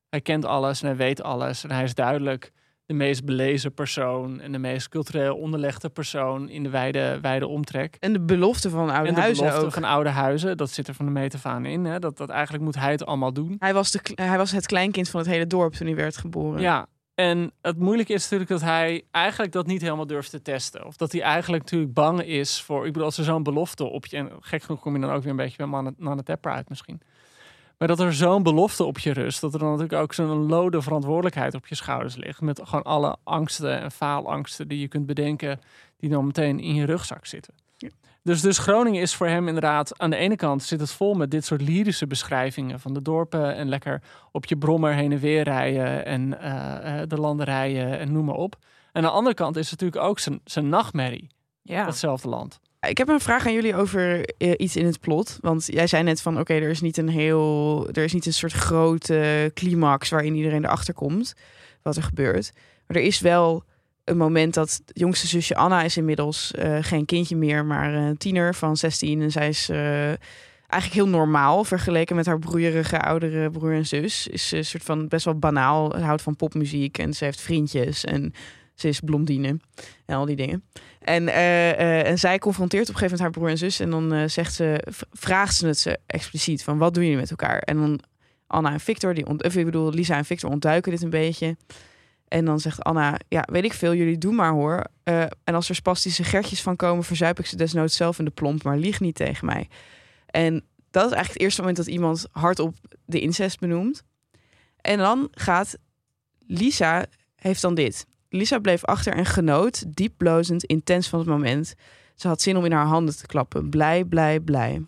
Hij kent alles en hij weet alles. En hij is duidelijk de meest belezen persoon. En de meest cultureel onderlegde persoon in de wijde, wijde omtrek. En de belofte van oude en de huizen belofte ook. van oude huizen, dat zit er van de meet af aan in. Hè? Dat, dat eigenlijk moet hij het allemaal doen. Hij was, de, hij was het kleinkind van het hele dorp toen hij werd geboren. Ja, en het moeilijke is natuurlijk dat hij eigenlijk dat niet helemaal durft te testen. Of dat hij eigenlijk natuurlijk bang is voor... Ik bedoel, als er zo'n belofte op je... En gek genoeg kom je dan ook weer een beetje bij Nanne Tepper uit misschien. Maar dat er zo'n belofte op je rust... dat er dan natuurlijk ook zo'n lode verantwoordelijkheid op je schouders ligt. Met gewoon alle angsten en faalangsten die je kunt bedenken... die dan meteen in je rugzak zitten. Ja. Dus, dus Groningen is voor hem inderdaad... aan de ene kant zit het vol met dit soort lyrische beschrijvingen... van de dorpen en lekker op je brommer heen en weer rijden... en eh, de landerijen en noem maar op. En aan de andere kant is het natuurlijk ook zijn, zijn nachtmerrie, Ja. datzelfde land. Ik heb een vraag aan jullie over eh, iets in het plot. Want jij zei net van, oké, er is niet een heel... Er is niet een soort grote climax waarin iedereen erachter komt wat er gebeurt. Maar er is wel een moment dat jongste zusje Anna is inmiddels eh, geen kindje meer, maar een tiener van 16. En zij is eh, eigenlijk heel normaal vergeleken met haar broeierige oudere broer en zus. Is een soort van best wel banaal, houdt van popmuziek en ze heeft vriendjes en ze is blondine en al die dingen. En, eh, eh, en zij confronteert op een gegeven moment haar broer en zus. En dan eh, zegt ze, vraagt ze het ze expliciet van wat doen jullie met elkaar? En dan Anna en Victor, die ont, ik bedoel, Lisa en Victor ontduiken dit een beetje. En dan zegt Anna, ja, weet ik veel, jullie doen maar hoor. En als er spastische gertjes van komen, verzuip ik ze desnoods zelf in de plomp, maar lieg niet tegen mij. En dat is eigenlijk het eerste moment dat iemand hardop de incest benoemt. En dan gaat Lisa, heeft dan dit. Lisa bleef achter en genoot, diep blozend, intens van het moment. Ze had zin om in haar handen te klappen. Blij, blij, blij.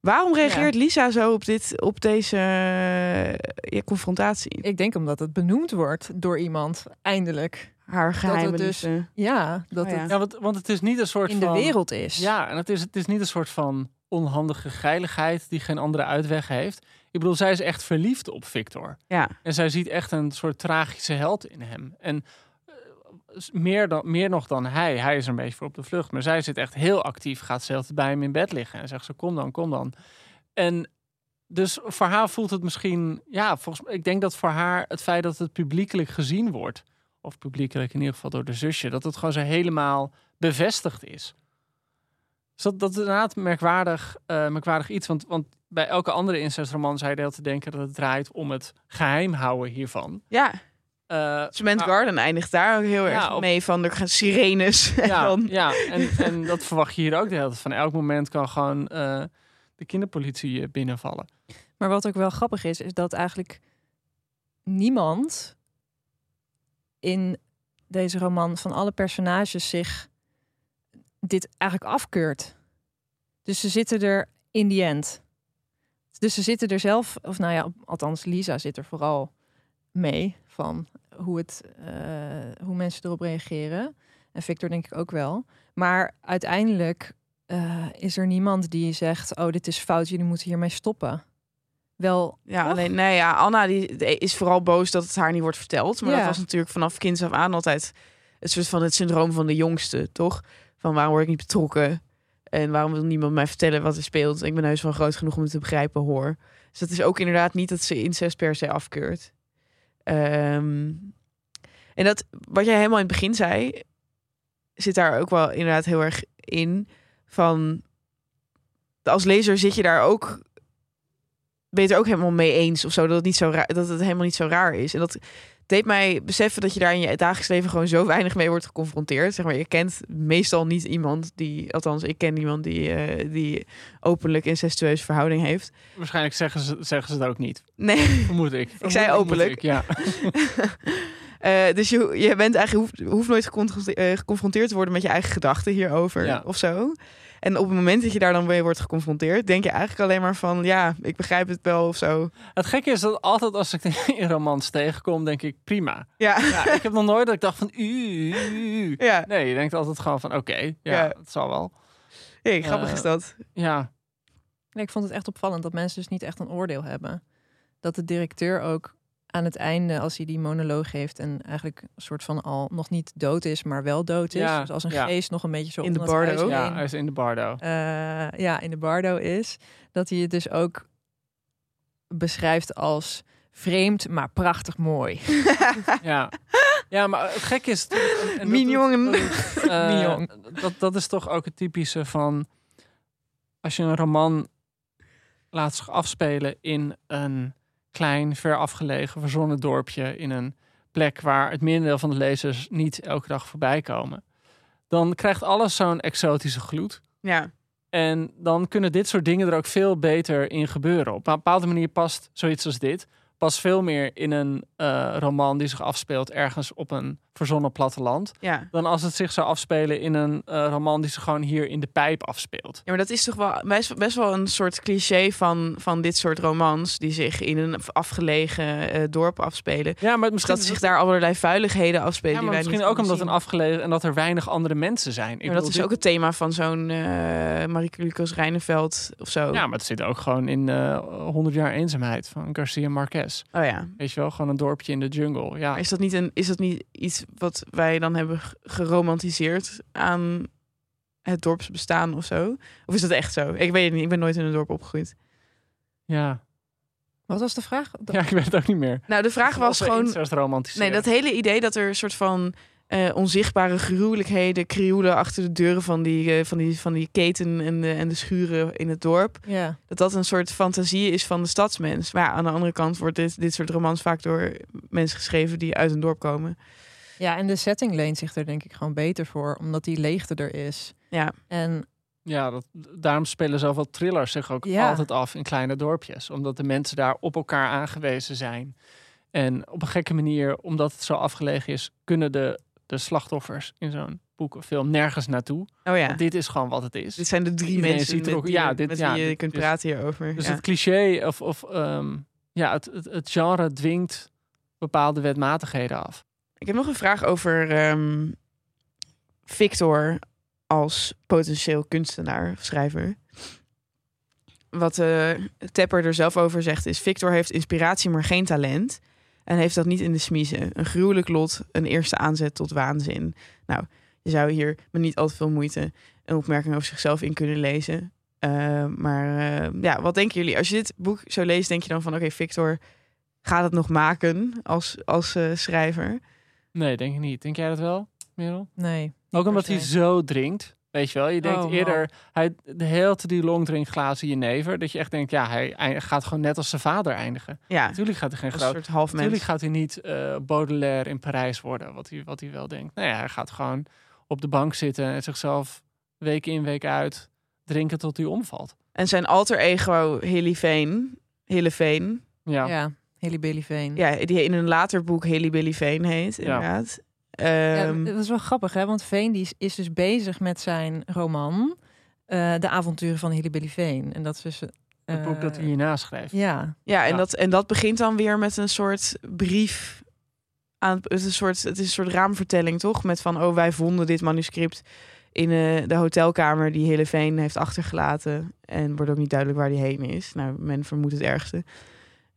Waarom reageert Lisa zo op, dit, op deze eh, ja, confrontatie? Ik denk omdat het benoemd wordt door iemand, eindelijk. Haar geheime dus liefde. Ja, dat Oh ja. het Ja, want, want het is niet een soort in de van... wereld is. Ja, en het is, het is niet een soort van onhandige geiligheid die geen andere uitweg heeft. Ik bedoel, zij is echt verliefd op Victor. Ja. En zij ziet echt een soort tragische held in hem. En eh, meer, dan, meer nog dan hij. Hij is er een beetje voor op de vlucht. Maar zij zit echt heel actief. Gaat ze altijd bij hem in bed liggen. En zegt ze, kom dan, kom dan. En dus voor haar voelt het misschien... Ja, volgens ik denk dat voor haar het feit dat het publiekelijk gezien wordt... of publiekelijk in ieder geval door de zusje... dat het gewoon zo helemaal bevestigd is. Dus dat, dat is inderdaad merkwaardig, eh, merkwaardig iets. Want, want bij elke andere incestromans zou je deel te denken dat het draait om het geheim houden hiervan. Ja, Eh, Cement maar- Garden eindigt daar ook heel Ja, erg op- mee van. Er gaan sirenes. en Ja, dan- ja en, en dat verwacht je hier ook de hele tijd. Van elk moment kan gewoon eh, de kinderpolitie binnenvallen. Maar wat ook wel grappig is, is dat eigenlijk niemand in deze roman van alle personages zich dit eigenlijk afkeurt. Dus ze zitten er in die end. Dus ze zitten er zelf, of nou ja, althans Lisa zit er vooral mee van hoe, het, eh, hoe mensen erop reageren. En Victor denk ik ook wel. Maar uiteindelijk eh, is er niemand die zegt, oh dit is fout, jullie moeten hiermee stoppen. Wel, Ja, Toch? alleen, nee, ja, Anna die is vooral boos dat het haar niet wordt verteld. Maar Ja. dat was natuurlijk vanaf kinds af aan altijd het soort van het syndroom van de jongste, toch? Van waarom word ik niet betrokken? En waarom wil niemand mij vertellen wat er speelt? Ik ben heus wel groot genoeg om het te begrijpen, hoor. Dus dat is ook inderdaad niet dat ze incest per se afkeurt. Ehm, en dat, wat jij helemaal in het begin zei, zit daar ook wel inderdaad heel erg in. Van, als lezer zit je daar ook ben je het er ook helemaal mee eens of zo dat het niet zo raar, dat het helemaal niet zo raar is. En dat deed mij beseffen dat je daar in je dagelijks leven gewoon zo weinig mee wordt geconfronteerd. Zeg maar, je kent meestal niet iemand die, althans, ik ken niemand die, eh, die openlijk incestueuze verhouding heeft. Waarschijnlijk zeggen ze, zeggen ze het ook niet. Nee. Vermoed ik. Ik zei openlijk. ik, ja. Eh, dus je, je bent eigenlijk hoeft, hoeft nooit eh, geconfronteerd te worden met je eigen gedachten hierover Ja. of zo. En op het moment dat je daar dan weer wordt geconfronteerd, denk je eigenlijk alleen maar van ja, ik begrijp het wel of zo. Het gekke is dat altijd als ik in romans tegenkom, denk ik prima. Ja, Ja, ik heb nog nooit dat ik dacht van u. ja. Nee, je denkt altijd gewoon van oké, ja, Ja. het zal wel. Hey, grappig Eh, is dat. Ja, Nee, ik vond het echt opvallend dat mensen dus niet echt een oordeel hebben. Dat de directeur ook aan het einde, als hij die monoloog heeft en eigenlijk een soort van al nog niet dood is, maar wel dood is. Ja, dus als een ja. geest nog een beetje zo In de Bardo. Ja, hij is in de Bardo. eh, ja, in de Bardo is. Dat hij het dus ook beschrijft als vreemd, maar prachtig mooi. Ja. ja, maar het gekke is... Mignon. dat, dat, dat is toch ook het typische van... Als je een roman laat zich afspelen in een klein, ver afgelegen, verzonnen dorpje... in een plek waar het merendeel van de lezers niet elke dag voorbij komen... dan krijgt alles zo'n exotische gloed. Ja. En dan kunnen dit soort dingen er ook veel beter in gebeuren. Op een bepaalde manier past zoiets als dit past veel meer in een eh, roman die zich afspeelt ergens op een verzonnen platteland. Ja. Dan als het zich zou afspelen in een eh, roman die zich gewoon hier in de pijp afspeelt. Ja, maar dat is toch wel best, best wel een soort cliché van, van dit soort romans die zich in een afgelegen eh, dorp afspelen. Ja, maar misschien Dat zich daar allerlei vuiligheden afspelen. Ja, die maar wij misschien ook omdat een afgelegen en dat er weinig andere mensen zijn. Ik. Maar dat is dit- ook het thema van zo'n Marieke Lucas Rijneveld of zo. Ja, maar het zit ook gewoon in eh 100 jaar eenzaamheid van Garcia Marquez. Oh ja. Weet je wel, gewoon een dorpje in de jungle. Ja, Maar is dat niet een is dat niet iets wat wij dan hebben geromantiseerd aan het dorpsbestaan of zo? Of is dat echt zo? Ik weet het niet. Ik ben nooit in een dorp opgegroeid. ja. Wat was de vraag? ja, ik weet het ook niet meer. Nou, de vraag was gewoon romantisch. Nee, dat hele idee dat er een soort van eh, onzichtbare gruwelijkheden krioelen achter de deuren van die, eh, van die, van die keten en de, en de schuren in het dorp. Ja. Dat dat een soort fantasie is van de stadsmens. Maar ja, aan de andere kant wordt dit, dit soort romans vaak door mensen geschreven die uit een dorp komen. ja, en de setting leent zich er denk ik gewoon beter voor, omdat die leegte er is. Ja, En Ja, dat, daarom spelen zoveel thrillers zich ook Ja. altijd af in kleine dorpjes. Omdat de mensen daar op elkaar aangewezen zijn. En op een gekke manier, omdat het zo afgelegen is, kunnen de, de slachtoffers in zo'n boek of film nergens naartoe. oh ja. Want dit is gewoon wat het is. Dit zijn de drie Iedereen mensen er met, ook- die, ja, je- dit- met ja, wie je dit kunt praten hierover. Dus ja. het cliché of, of ehm, ja, het, het, het genre dwingt bepaalde wetmatigheden af. Ik heb nog een vraag over ehm, Victor als potentieel kunstenaar of schrijver. Wat eh Tepper er zelf over zegt is... Victor heeft inspiratie, maar geen talent. En heeft dat niet in de smiezen. Een gruwelijk lot, een eerste aanzet tot waanzin. Nou, je zou hier met niet al te veel moeite... een opmerking over zichzelf in kunnen lezen. Eh, maar eh, ja, wat denken jullie? Als je dit boek zo leest, denk je dan van... oké, Victor gaat het nog maken als, als eh, schrijver? Nee, denk ik niet. Denk jij dat wel, Merel? nee. Ook omdat hij zo drinkt. Weet je wel, je denkt Oh, wow. eerder, hij de hele tijd die longdrinkglazen jenever, dat je echt denkt, ja, hij gaat gewoon net als zijn vader eindigen. Ja, Natuurlijk gaat hij geen groot. soort half Natuurlijk mens. gaat hij niet eh, Baudelaire in Parijs worden, wat hij, wat hij wel denkt. Nee, hij gaat gewoon op de bank zitten en zichzelf week in, week uit drinken tot hij omvalt. En zijn alter ego Hilly Veen, Hille Veen, Ja, Ja, Haley Bailey Veen. ja, die in een later boek Hilly Billy Veen heet, inderdaad. Ja, Ehm, dat is wel grappig, hè? Want Veen die is, is dus bezig met zijn roman, eh, De avonturen van Hilly Billy Veen. En dat is dus... het eh, boek dat hij hierna schreef. Ja, ja, en, ja. Dat, en dat begint dan weer met een soort brief. Aan, het, is een soort, het is een soort raamvertelling, toch? Met van, oh, wij vonden dit manuscript in eh, de hotelkamer die Hille Veen heeft achtergelaten. En wordt ook niet duidelijk waar die heen is. Nou, men vermoedt het ergste.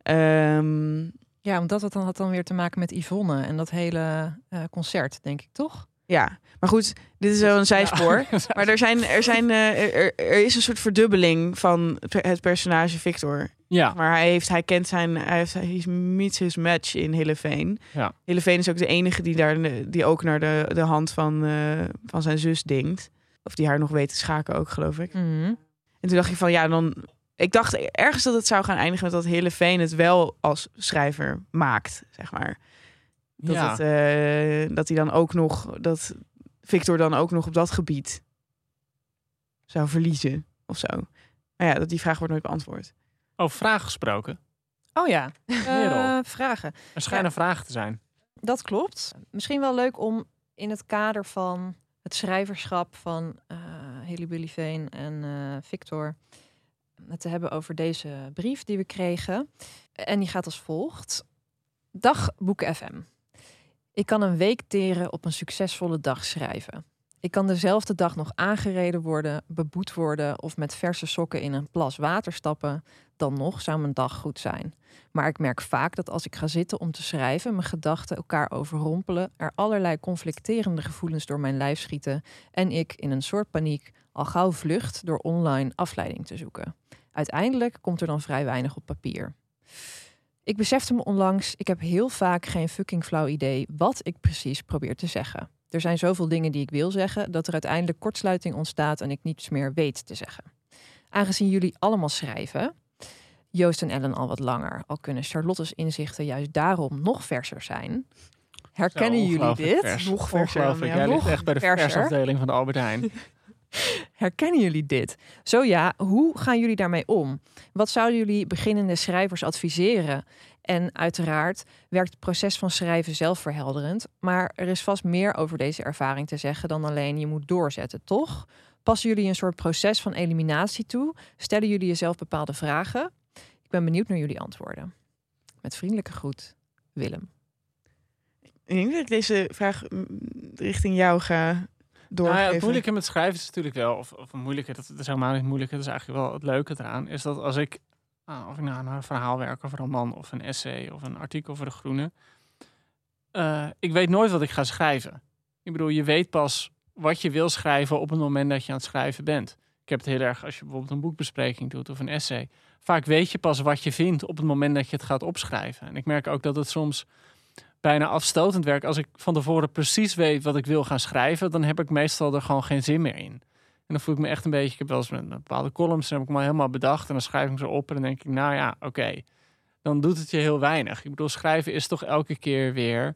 Ehm, ja omdat het dan had dan weer te maken met Yvonne en dat hele eh, concert, denk ik, toch? ja, maar goed, dit is wel een zijspoor. Ja. Maar er, zijn, er, zijn, eh, er, er is een soort verdubbeling van het personage Victor. ja, Maar hij, heeft, hij kent zijn, hij heeft, hij meets his match in Hilleveen. Ja. Hilleveen is ook de enige die daar, die ook naar de, de hand van, eh, van zijn zus denkt. Of die haar nog weet te schaken ook, geloof ik. Mhm. En toen dacht ik van, ja, dan... Ik dacht ergens dat het zou gaan eindigen met dat Hilleveen het wel als schrijver maakt, zeg maar. Dat, ja. het, eh, dat hij dan ook nog, dat Victor dan ook nog op dat gebied zou verliezen of zo. Maar ja, dat die vraag wordt nooit beantwoord. Over vragen gesproken. Oh ja. Eh, vragen. Er schijnen vragen te zijn. Dat klopt. Misschien wel leuk om in het kader van het schrijverschap van eh Haley Billy Veen en eh, Victor het te hebben over deze brief die we kregen. En die gaat als volgt. Dag Boeken FM. Ik kan een week teren op een succesvolle dag schrijven. Ik kan dezelfde dag nog aangereden worden, beboet worden of met verse sokken in een plas water stappen. Dan nog zou mijn dag goed zijn. Maar ik merk vaak dat als ik ga zitten om te schrijven, mijn gedachten elkaar overrompelen, er allerlei conflicterende gevoelens door mijn lijf schieten en ik in een soort paniek al gauw vlucht door online afleiding te zoeken. Uiteindelijk komt er dan vrij weinig op papier. Ik besefte me onlangs, ik heb heel vaak geen fucking flauw idee wat ik precies probeer te zeggen. Er zijn zoveel dingen die ik wil zeggen, dat er uiteindelijk kortsluiting ontstaat en ik niets meer weet te zeggen. Aangezien jullie allemaal schrijven, Joost en Ellen al wat langer, al kunnen Charlotte's inzichten juist daarom nog verser zijn. Herkennen jullie dit? vers. Nog verser Ongelooflijk. ja. Jij ligt echt bij de versafdeling van de Albert Heijn. Herkennen jullie dit? Zo ja, hoe gaan jullie daarmee om? Wat zouden jullie beginnende schrijvers adviseren? En uiteraard werkt het proces van schrijven zelfverhelderend, maar er is vast meer over deze ervaring te zeggen dan alleen je moet doorzetten, toch? Passen jullie een soort proces van eliminatie toe? Stellen jullie jezelf bepaalde vragen? Ik ben benieuwd naar jullie antwoorden. Met vriendelijke groet, Willem. Ik denk dat ik deze vraag mm, richting jou ga Nou ja, het moeilijke met schrijven is natuurlijk wel, of, of een moeilijke, dat, dat is helemaal niet moeilijk, dat is eigenlijk wel het leuke eraan, is dat als ik, ah, of ik nou een verhaal werk of een roman of een essay of een artikel voor De Groene, eh, ik weet nooit wat ik ga schrijven. Ik bedoel, je weet pas wat je wil schrijven op het moment dat je aan het schrijven bent. Ik heb het heel erg als je bijvoorbeeld een boekbespreking doet of een essay. Vaak weet je pas wat je vindt op het moment dat je het gaat opschrijven. En ik merk ook dat het soms bijna afstotend werkt. Als ik van tevoren precies weet wat ik wil gaan schrijven, dan heb ik meestal er gewoon geen zin meer in. En dan voel ik me echt een beetje. Ik heb wel eens met bepaalde columns, heb ik me helemaal bedacht en dan schrijf ik ze op en dan denk ik, nou ja, oké. Dan doet het je heel weinig. Ik bedoel, schrijven is toch elke keer weer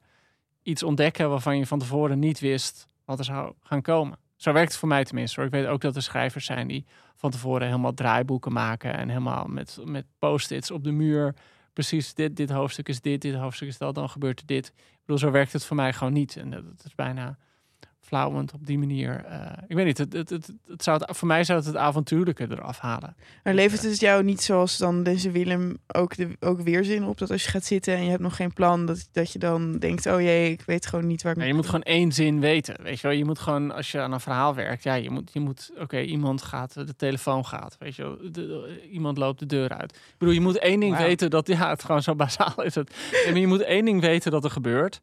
iets ontdekken waarvan je van tevoren niet wist wat er zou gaan komen. Zo werkt het voor mij tenminste. Hoor. Ik weet ook dat er schrijvers zijn die van tevoren helemaal draaiboeken maken en helemaal met, met post-its op de muur. Precies, dit, dit hoofdstuk is dit, dit hoofdstuk is dat, dan gebeurt er dit. Ik bedoel, zo werkt het voor mij gewoon niet. En dat, dat is bijna flauwend op die manier. eh, ik weet niet, het, het, het, het zou het, voor mij zou het het avontuurlijke eraf halen. Maar levert het jou niet zoals dan deze Willem ook, de, ook weerzin op? Dat als je gaat zitten en je hebt nog geen plan, dat, dat je dan denkt, oh jee, ik weet gewoon niet waar ik je moet gewoon één zin weten. Weet je wel, je moet gewoon, als je aan een verhaal werkt, ja, je moet, je moet oké, iemand gaat, de telefoon gaat, weet je wel, de- de- iemand loopt de deur uit. Ik bedoel, je moet één ding weten dat, ja, het gewoon zo bazaal is het. Je moet één ding weten dat er gebeurt.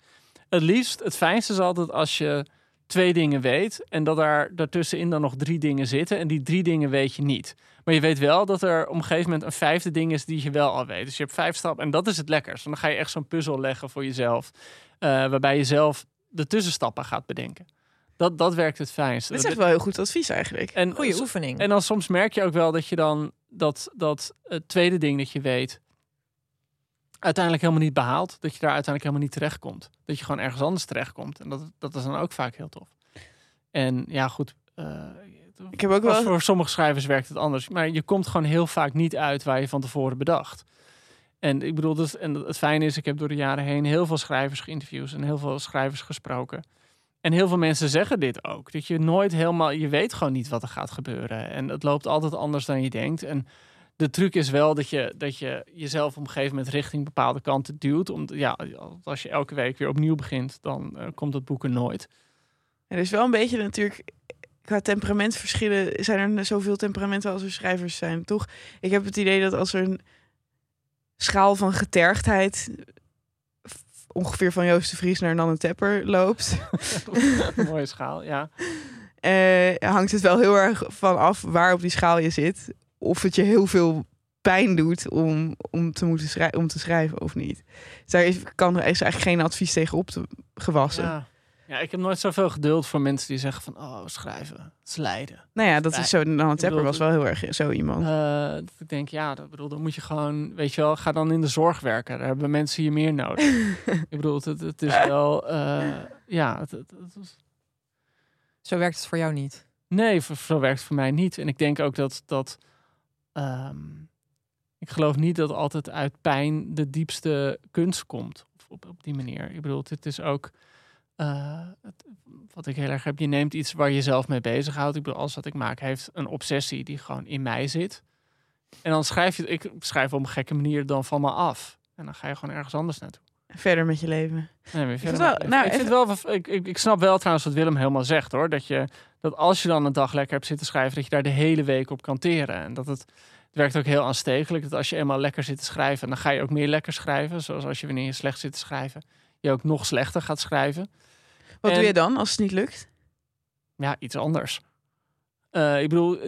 Het liefst, het fijnste is altijd als je twee dingen weet en dat daar daartussenin dan nog drie dingen zitten en die drie dingen weet je niet. Maar je weet wel dat er op een gegeven moment een vijfde ding is die je wel al weet. Dus je hebt vijf stappen en dat is het lekkers. Dan ga je echt zo'n puzzel leggen voor jezelf, eh, waarbij je zelf de tussenstappen gaat bedenken. Dat, dat werkt het fijnst. Dat is echt wel heel goed advies eigenlijk. en, Goede oefening. en dan soms merk je ook wel dat je dan dat, dat het tweede ding dat je weet uiteindelijk helemaal niet behaalt. Dat je daar uiteindelijk helemaal niet terechtkomt. Dat je gewoon ergens anders terechtkomt. En dat, dat is dan ook vaak heel tof. En ja, goed. eh, Ik heb ook wel... voor sommige schrijvers werkt het anders. Maar je komt gewoon heel vaak niet uit waar je van tevoren bedacht. En ik bedoel, dat, en het fijne is, ik heb door de jaren heen heel veel schrijvers geïnterviewd en heel veel schrijvers gesproken. En heel veel mensen zeggen dit ook. Dat je nooit helemaal, je weet gewoon niet wat er gaat gebeuren. En het loopt altijd anders dan je denkt. En de truc is wel dat je, dat je jezelf op een gegeven moment richting bepaalde kanten duwt. Om, ja, als je elke week weer opnieuw begint, dan eh, komt dat boek er nooit. Er is wel een beetje natuurlijk... Qua temperamentverschillen zijn er zoveel temperamenten als er schrijvers zijn, toch? Ik heb het idee dat als er een schaal van getergdheid ongeveer van Joost de Vries naar Nanne Tepper loopt, mooie schaal, ja. eh, hangt het wel heel erg van af waar op die schaal je zit. Of het je heel veel pijn doet om, om, te, moeten schrij- om te schrijven of niet. Dus daar is, kan, er is eigenlijk geen advies tegen op te gewassen. ja. Ja, ik heb nooit zoveel geduld voor mensen die zeggen van, oh, schrijven, het is lijden. Nou ja, dat is zo. Nanne Tepper was wel heel erg zo iemand. Eh, dat ik denk, ja, dat bedoel, dan moet je gewoon, weet je wel, ga dan in de zorg werken. Daar hebben mensen hier meer nodig. ik bedoel, het, het, is wel, eh, ja, het, het, het is- Zo werkt het voor jou niet. nee, zo werkt het voor mij niet. En ik denk ook dat, dat ehm, ik geloof niet dat altijd uit pijn de diepste kunst komt. Op, op, op die manier. Ik bedoel, het is ook, eh, het- wat ik heel erg heb, je neemt iets waar je zelf mee bezighoudt. Ik bedoel, alles wat ik maak heeft een obsessie die gewoon in mij zit. En dan schrijf je, ik schrijf op een gekke manier dan van me af. En dan ga je gewoon ergens anders naartoe. verder met je leven. Nee, maar vind verder wel- met leven. nou, ik, vind even- wel, ik, ik, ik snap wel trouwens wat Willem helemaal zegt hoor. Dat, je, dat als je dan een dag lekker hebt zitten schrijven, dat je daar de hele week op kan teren. En dat het, het werkt ook heel aanstekelijk. Dat als je eenmaal lekker zit te schrijven, dan ga je ook meer lekker schrijven. Zoals als je wanneer je slecht zit te schrijven, je ook nog slechter gaat schrijven. Wat En- doe je dan als het niet lukt? Ja, iets anders. Eh, ik bedoel,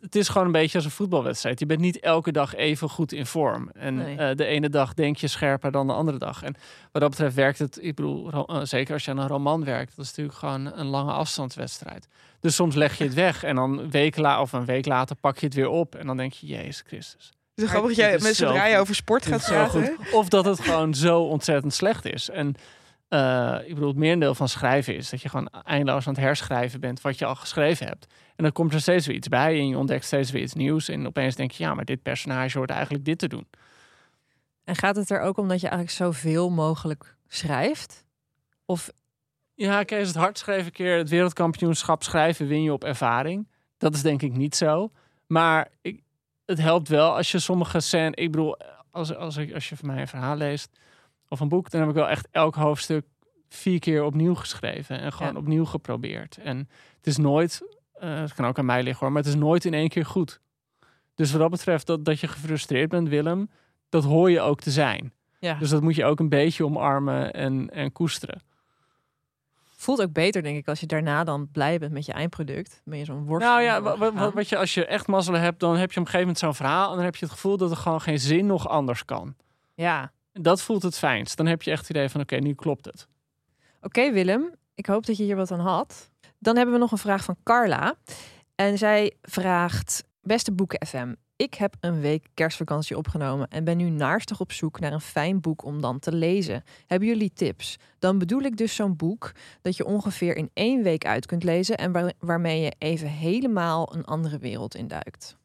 het is gewoon een beetje als een voetbalwedstrijd. Je bent niet elke dag even goed in vorm. En Nee. eh, de ene dag denk je scherper dan de andere dag. En wat dat betreft werkt het, ik bedoel, eh, zeker als je aan een roman werkt, dat is natuurlijk gewoon een lange afstandswedstrijd. Dus soms leg je het weg en dan een week, la of een week later pak je het weer op. En dan denk je, Jezus Christus. Het is grappig dat jij met zo zodra je over sport gaat praten. goed. Of dat het gewoon zo ontzettend slecht is. En eh, ik bedoel, het merendeel van schrijven is dat je gewoon eindeloos aan het herschrijven bent wat je al geschreven hebt. En dan komt er steeds weer iets bij en je ontdekt steeds weer iets nieuws. En opeens denk je, ja, maar dit personage hoort eigenlijk dit te doen. En gaat het er ook om dat je eigenlijk zoveel mogelijk schrijft? Of Ja, kijk, het hard schrijven keer het wereldkampioenschap schrijven win je op ervaring. Dat is denk ik niet zo. Maar ik, het helpt wel als je sommige scènes... Ik bedoel, als, als, als je van mij een verhaal leest of een boek... dan heb ik wel echt elk hoofdstuk vier keer opnieuw geschreven. En gewoon Ja. opnieuw geprobeerd. En het is nooit... eh, het kan ook aan mij liggen hoor, maar het is nooit in één keer goed. Dus wat dat betreft, dat, dat je gefrustreerd bent, Willem... dat hoor je ook te zijn. ja, Dus dat moet je ook een beetje omarmen en, en koesteren. voelt ook beter denk ik als je daarna dan blij bent met je eindproduct. Ben je zo'n worst. Nou ja, wat, wat, wat- wat je, als je echt mazzel hebt, dan heb je op een gegeven moment zo'n verhaal. En dan heb je het gevoel dat er gewoon geen zin nog anders kan. Ja. Dat voelt het fijnst. Dan heb je echt het idee van, oké, nu klopt het. Oké Willem, ik hoop dat je hier wat aan had. Dan hebben we nog een vraag van Carla. En zij vraagt, beste Boeken FM. Ik heb een week kerstvakantie opgenomen en ben nu naarstig op zoek naar een fijn boek om dan te lezen. Hebben jullie tips? Dan bedoel ik dus zo'n boek dat je ongeveer in één week uit kunt lezen en waar- waarmee je even helemaal een andere wereld induikt.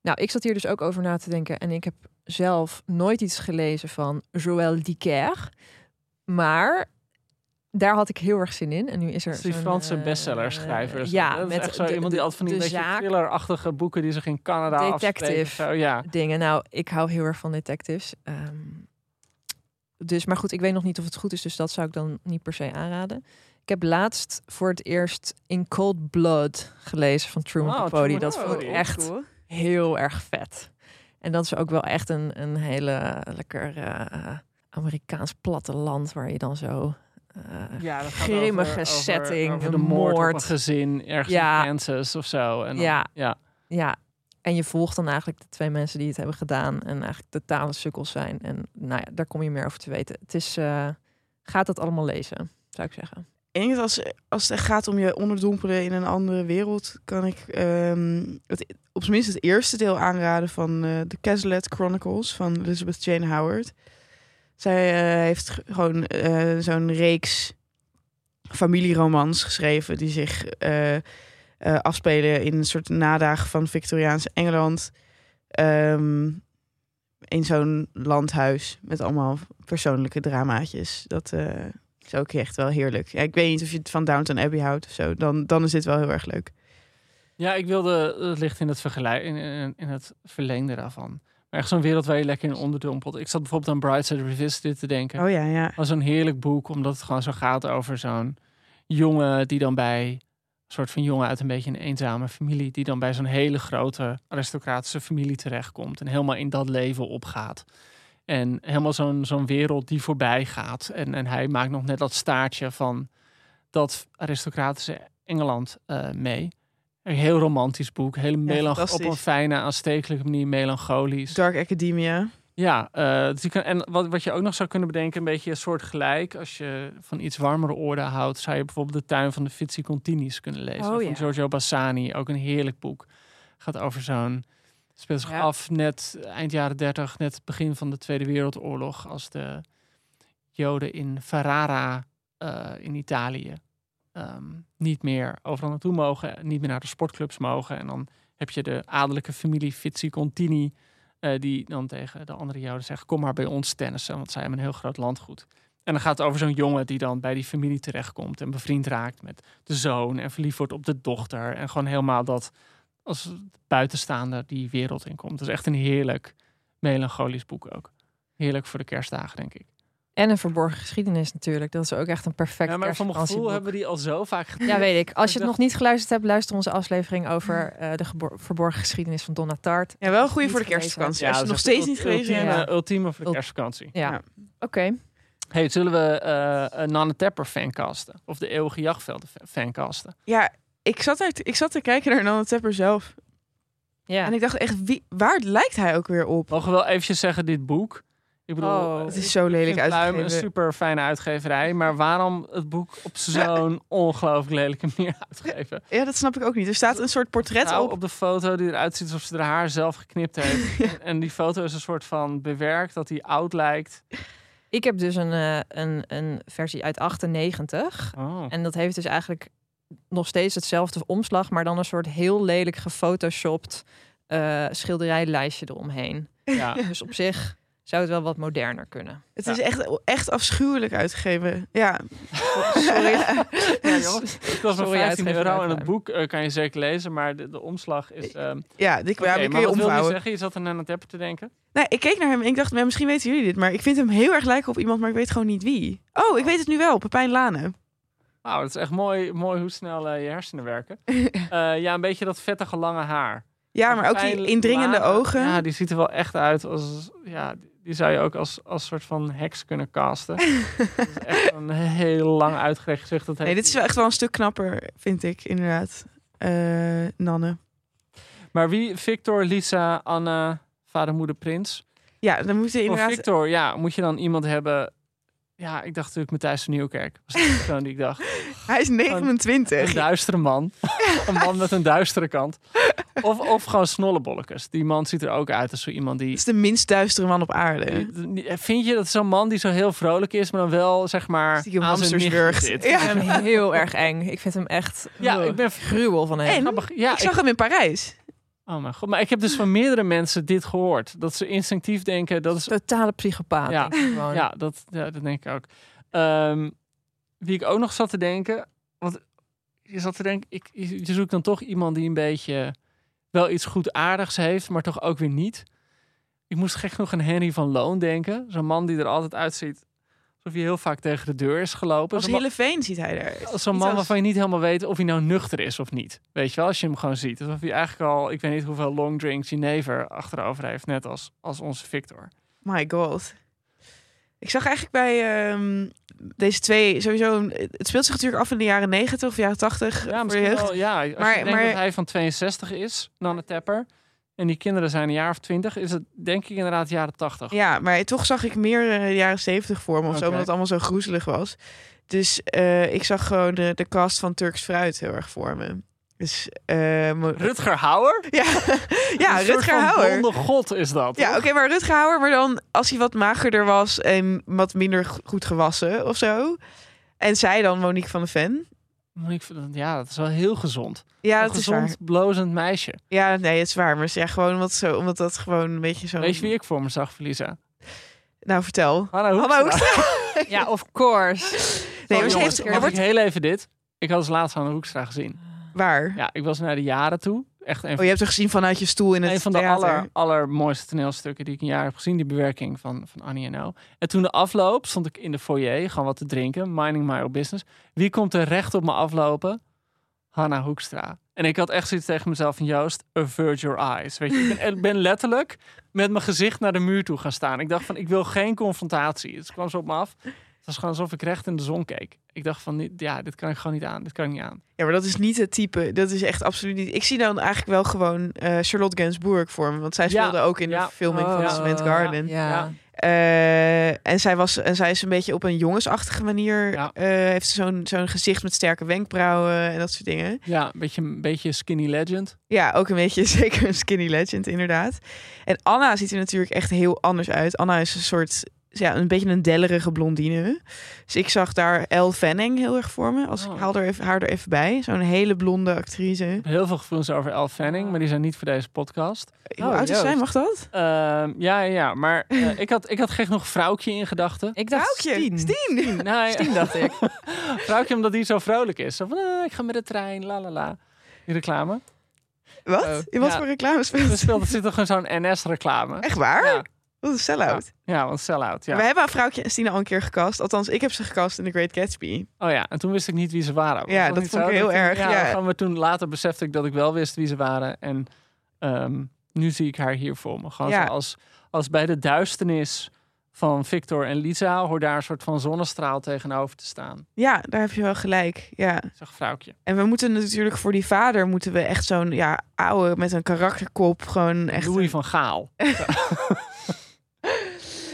Nou, ik zat hier dus ook over na te denken en ik heb zelf nooit iets gelezen van Joël Dicker. Maar daar had ik heel erg zin in. En nu is er is die Franse eh, bestsellerschrijver. ja, dat met echt zo de- iemand die altijd van die beetje thrillerachtige boeken die zich in Canada Detective. Zo, ja. dingen. Nou, ik hou heel erg van detectives. Ehm, dus, maar goed, ik weet nog niet of het goed is, dus dat zou ik dan niet per se aanraden. Ik heb laatst voor het eerst In Cold Blood gelezen van Truman Oh, Capote. Dat vond ik echt heel erg vet. En dat is ook wel echt een, een hele lekker eh, Amerikaans platteland waar je dan zo eh, Ja, dat grimmige over- setting, over de moord, op een gezin ergens Ja. in Kansas of zo. En dan- Ja. ja. Ja, en je volgt dan eigenlijk de twee mensen die het hebben gedaan en eigenlijk totale sukkels zijn. En nou ja, daar kom je meer over te weten. Het is, gaat het allemaal lezen, zou ik zeggen. Dat als, als het gaat om je onderdompelen in een andere wereld, kan ik ehm, het, op zijn minst het eerste deel aanraden van eh, de Cazalet Chronicles van Elizabeth Jane Howard. Zij eh, heeft gewoon eh, zo'n reeks familieromans geschreven die zich afspelen in een soort nadagen van Victoriaans Engeland. Ehm, in zo'n landhuis met allemaal persoonlijke dramaatjes. Dat is ook echt wel heerlijk. Ja, ik weet niet of je het van Downton Abbey houdt of zo. Dan, dan is dit wel heel erg leuk. Ja, ik wilde het ligt in het vergelijk in, in, in het verlengde daarvan. Maar echt zo'n wereld waar je lekker in onderdompelt. Ik zat bijvoorbeeld aan Brightside Revisited te denken. Oh ja, ja. Dat is zo'n heerlijk boek, omdat het gewoon zo gaat over zo'n jongen die dan bij een soort van jongen uit een beetje een eenzame familie, die dan bij zo'n hele grote aristocratische familie terechtkomt en helemaal in dat leven opgaat. En helemaal zo'n zo'n wereld die voorbij gaat. En, en hij maakt nog net dat staartje van dat aristocratische Engeland eh, mee. Een heel romantisch boek. Heel melanch- op een fijne, aanstekelijke manier melancholisch. Dark Academia. Ja, eh, dus kan, en wat, wat je ook nog zou kunnen bedenken, een beetje een soort gelijk. Als je van iets warmere orde houdt, zou je bijvoorbeeld De Tuin van de Fitzi Continis kunnen lezen. Oh, van ja. Giorgio Bassani, ook een heerlijk boek. Gaat over zo'n, speelt zich Ja. af net eind jaren 30, net het begin van de Tweede Wereldoorlog, als de Joden in Ferrara eh, in Italië ehm, niet meer overal naartoe mogen, niet meer naar de sportclubs mogen. En dan heb je de adellijke familie Fitzi Contini, eh, die dan tegen de andere Joden zegt: Kom maar bij ons tennissen, want zij hebben een heel groot landgoed. En dan gaat het over zo'n jongen die dan bij die familie terechtkomt en bevriend raakt met de zoon en verliefd wordt op de dochter. En gewoon helemaal dat als buitenstaander die wereld inkomt. Het is echt een heerlijk melancholisch boek ook. heerlijk voor de kerstdagen, denk ik. En een verborgen geschiedenis natuurlijk. Dat is ook echt een perfect Ja, maar voor mijn gevoel hebben we die al zo vaak gedaan. Ja, weet ik. Als je het nog niet geluisterd hebt, luister onze aflevering over eh, de verborgen geschiedenis van Donna Tart. Ja, wel een goede Niet voor de kerstvakantie. Ja, Als je nog steeds niet gelezen hebt. ultieme, Ja. ultieme voor de Ult- kerstvakantie. Ja, Ja. oké. Hey, zullen we eh een Nanne Tepper fancasten? Of de Eeuwige Jachtvelden fa- fancasten? Ja, ik zat, er, ik zat te kijken naar Nanne Tepper zelf. Ja. En ik dacht echt, wie, waar lijkt hij ook weer op? Mogen we wel eventjes zeggen, dit boek. Ik bedoel, Oh. eh, Het ik is zo lelijk Pluim uitgegeven. een super fijne uitgeverij. Maar waarom het boek op zo'n ongelooflijk lelijke manier uitgeven? Ja, dat snap ik ook niet. Er staat een soort portret Nou, op. op de foto die eruit ziet alsof ze haar haar zelf geknipt heeft. en, en die foto is een soort van bewerkt dat hij oud lijkt. Ik heb dus een, eh, een, een versie uit 98. Oh. En dat heeft dus eigenlijk nog steeds hetzelfde omslag, maar dan een soort heel lelijk gefotoshopt eh schilderijlijstje eromheen. Ja. Dus op zich zou het wel wat moderner kunnen. Het Ja. is echt, echt afschuwelijk uitgegeven. Ja, Sorry. Ja, jongens. Het kost maar Sorry, 15 uitgever euro en het boek eh, kan je zeker lezen, maar de, de omslag is... ehm ja, die, oké, ja, die kun maar je wat wil je omvouwen. zeggen? Je zat er aan het tepper te denken. Nee, ik keek naar hem en ik dacht, misschien weten jullie dit, maar ik vind hem heel erg lijken op iemand, maar ik weet gewoon niet wie. Oh, ik weet het nu wel, Pepijn Lane. Wauw, dat is echt mooi, mooi hoe snel eh, je hersenen werken. Eh, ja, een beetje dat vettige lange haar. Ja, maar ook die indringende ogen. Ja, die ziet er wel echt uit als... Ja, die zou je ook als, als soort van heks kunnen casten. dat is echt een heel lang uitgerekt gezicht. Dat nee, dit is wel echt wel een stuk knapper, vind ik, inderdaad. Eh, Nanne. Maar wie? Victor, Lisa, Anna, vader, moeder, prins. Ja, dan moet je Voor inderdaad... Victor, ja, moet je dan iemand hebben... Ja, ik dacht natuurlijk Matthijs van Nieuwkerk. Was de persoon die ik dacht. Hij is 29. Een duistere man. een man met een duistere kant. Of, of gewoon snollebollekes. Die man ziet er ook uit als zo iemand die... Dat is de minst duistere man op aarde. Vind je dat zo'n man die zo heel vrolijk is, maar dan wel zeg maar Stiekem aan zijn zit? Ja. Ik vind hem heel erg eng. Ik vind hem echt Ja, ik ben gruwel van hem. En. Ja, ik zag hem in Parijs. Oh mijn god. Maar ik heb dus van meerdere mensen dit gehoord. Dat ze instinctief denken, dat is... Totale psychopaat. Ja. Ja, dat, ja, dat denk ik ook. Ehm, wie ik ook nog zat te denken, want je zat te denken, ik, je je zoekt dan toch iemand die een beetje wel iets goedaardigs heeft, maar toch ook weer niet. Ik moest gek genoeg aan Henry van Loon denken. Zo'n man die er altijd uitziet alsof hij heel vaak tegen de deur is gelopen. Als Zo'n man- Hilleveen ziet hij er. Zo'n Niet man als- waarvan je niet helemaal weet of hij nou nuchter is of niet. Weet je wel, als je hem gewoon ziet. Alsof hij eigenlijk al, ik weet niet hoeveel long drink Genever achterover heeft. Net als, als onze Victor. My god. Ik zag eigenlijk bij ehm, deze twee sowieso... een- Het speelt zich natuurlijk af in de jaren 90 of jaren 80 Ja, voor jeugd. wel. Ja, als Maar- je denkt maar- dat hij van 62 is, Nanne Tepper. En die kinderen zijn een jaar of 20, is het denk ik inderdaad jaren 80. Ja, maar toch zag ik meer eh, de jaren 70 voor me of zo, omdat het allemaal zo groezelig was. Dus eh, ik zag gewoon de, de cast van Turks Fruit heel erg voor me. Dus, eh, Rutger Hauer? ja, ja Een Rutger Hauer. god is dat. Ja, oké, maar Rutger Hauer, maar dan als hij wat magerder was en wat minder go- goed gewassen of zo. En zij dan Monique van de Ven. Ja, dat is wel heel gezond. Ja, een dat is gezond, waar. blozend meisje. Ja, nee, het is waar. Maar ja, gewoon omdat, zo, omdat dat gewoon een beetje zo... Weet je wie ik voor me zag, Felisa? Nou, vertel. Hanna Hanna Hoekstra. Hoekstra. Ja, of course. Nee, maar ze jongens, heeft... wordt... ik heel even dit? Ik had als laatst Hanna Hoekstra gezien. Waar? Ja, ik was naar de jaren toe. Echt een Oh, je hebt er gezien vanuit je stoel in het een van de aller, allermooiste toneelstukken die ik een jaar heb gezien. Die bewerking van, van Annie en O. En toen de afloop stond ik in de foyer, gewoon wat te drinken. Minding my own business. Wie komt er recht op me aflopen? Hanna Hoekstra. En ik had echt zoiets tegen mezelf van Joost, avert your eyes. Weet je, ik ben, ik ben letterlijk met mijn gezicht naar de muur toe gaan staan. Ik dacht van, ik wil geen confrontatie. Het kwam zo op me af. Het was gewoon alsof ik recht in de zon keek. Ik dacht van, dit- ja, dit kan ik gewoon niet aan. Dit kan ik niet aan. Ja, maar dat is niet het type. Dat is echt absoluut niet. Ik zie dan eigenlijk wel gewoon eh, Charlotte Gainsbourg voor me. Want zij Ja, speelde ook in ja. de filming van Oh, Cement Garden. Ja. Ja. Eh, en, zij was, en zij is een beetje op een jongensachtige manier. Ja. eh, heeft ze zo'n zo'n gezicht met sterke wenkbrauwen en dat soort dingen. Ja, een beetje, een beetje skinny legend. Ja, ook een beetje zeker een skinny legend, inderdaad. En Anna ziet er natuurlijk echt heel anders uit. Anna is een soort, ja, een beetje een dellerige blondine. Dus ik zag daar Elle Fanning heel erg voor me. Als Oh. ik haal er even, haar er even bij. Zo'n hele blonde actrice. Ik heb heel veel gevoelens over Elle Fanning, maar die zijn niet voor deze podcast. Hoe Oh, oud is zij? Joost. Mag dat? Ehm, ja, ja, ja, maar eh, ik, had, ik had gek nog vrouwtje in gedachten. Ik dacht Vrouwtje. Stien. Stien. Nee, Nou, Stien dacht ik. vrouwtje omdat die zo vrolijk is. Zo van, eh, ik ga met de trein, la la la. Die reclame. Wat? Oh, In wat ja. voor reclame speelt er zit toch gewoon zo'n NS-reclame. Echt waar? Ja. Wat een sell-out. Ja, want sell-out. Ja. We hebben vrouwtje en Stina al een keer gecast. Althans, ik heb ze gecast in The Great Gatsby. Oh ja, en toen wist ik niet wie ze waren. Was Ja, dat vond zo? ik heel erg, ja. van- Maar toen later besefte ik dat ik wel wist wie ze waren. En ehm, nu zie ik haar hier voor me. Gewoon Ja. als, als bij de duisternis van Victor en Lisa... hoor daar een soort van zonnestraal tegenover te staan. Ja, daar heb je wel gelijk. Ja. Zeg vrouwtje. En we moeten natuurlijk voor die vader moeten we echt zo'n ja, oude met een karakterkop gewoon echt. Louis van Gaal.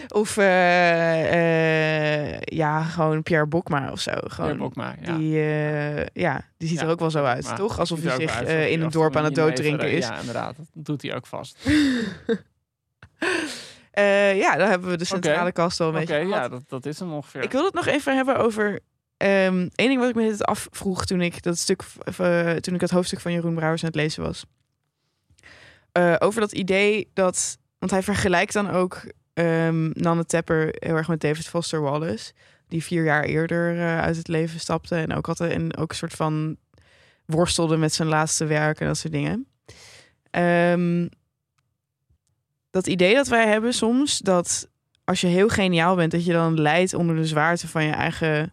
Of eh, eh, ja, gewoon Pierre Bokma of zo. Gewoon. Pierre Bokma, ja. Die, eh, ja, die ziet er ook wel zo uit, toch? Alsof hij zich in een dorp aan het een dooddrinken jenever- is. Ja, inderdaad. Dat doet hij ook vast. Ja, dan hebben we de centrale Oké. kast wel een Oké, beetje gehad. ja, dat, dat is hem ongeveer. Ik wil het nog even hebben over. ehm Eén ding wat ik me net afvroeg toen ik dat stuk, toen ik het hoofdstuk van Jeroen Brouwers aan het lezen was. Over dat idee dat, want hij vergelijkt dan ook ehm Nanne Tepper heel erg met David Foster Wallace, die vier jaar eerder eh, uit het leven stapte en ook had en ook een soort van worstelde met zijn laatste werk en dat soort dingen. Ehm, dat idee dat wij hebben soms dat als je heel geniaal bent, dat je dan lijdt onder de zwaarte van je eigen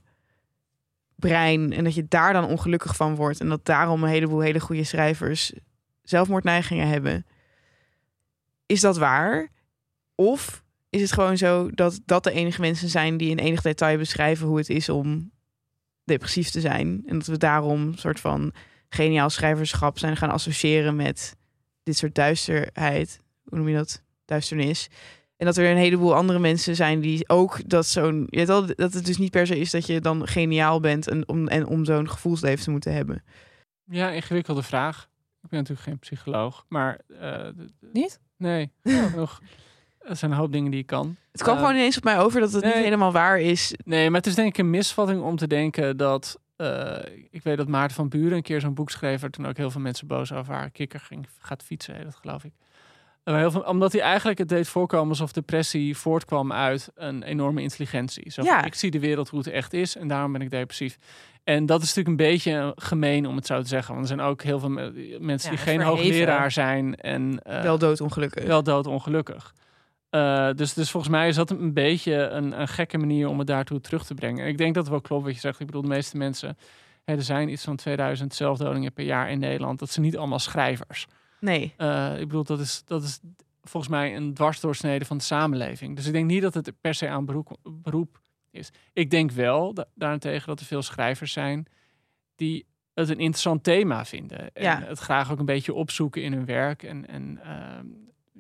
brein. En dat je daar dan ongelukkig van wordt. En dat daarom een heleboel hele goede schrijvers zelfmoordneigingen hebben. Is dat waar? Of is het gewoon zo dat dat de enige mensen zijn die in enig detail beschrijven hoe het is om depressief te zijn? En dat we daarom een soort van geniaal schrijverschap zijn gaan associëren met dit soort duisterheid. Hoe noem je dat? Duisternis. En dat er een heleboel andere mensen zijn die ook dat zo'n. Je weet wel, dat het dus niet per se is dat je dan geniaal bent en om, en om zo'n gevoelsleven te moeten hebben. Ja, ingewikkelde vraag. Ik ben natuurlijk geen psycholoog, maar... eh, Niet? Nee, ja, nog. Er zijn een hoop dingen die ik kan. Het kwam Eh, gewoon ineens op mij over dat het niet helemaal waar is. Nee, maar het is denk ik een misvatting om te denken dat... eh, ik weet dat Maarten van Buren een keer zo'n boek schreef... waar toen ook heel veel mensen boos over waren. Kikker ging, gaat fietsen, dat geloof ik. Heel veel, omdat hij eigenlijk het deed voorkomen alsof depressie voortkwam uit een enorme intelligentie. Zo Ja. Ik zie de wereld hoe het echt is en daarom ben ik depressief. En dat is natuurlijk een beetje gemeen om het zo te zeggen. Want er zijn ook heel veel me- mensen Ja, die geen verheven. hoogleraar zijn en eh, wel doodongelukkig. wel doodongelukkig. Eh, dus, dus volgens mij is dat een beetje een, een gekke manier om het daartoe terug te brengen. En ik denk dat het wel klopt wat je zegt. Ik bedoel, de meeste mensen, hè, er zijn iets van 2000 zelfdodingen per jaar in Nederland. Dat zijn niet allemaal schrijvers. Nee. Eh, ik bedoel, dat is, dat is volgens mij een dwarsdoorsnede van de samenleving. Dus ik denk niet dat het per se aan beroep, beroep is. Ik denk wel da- daarentegen dat er veel schrijvers zijn die het een interessant thema vinden. En Ja. het graag ook een beetje opzoeken in hun werk. En, en ehm,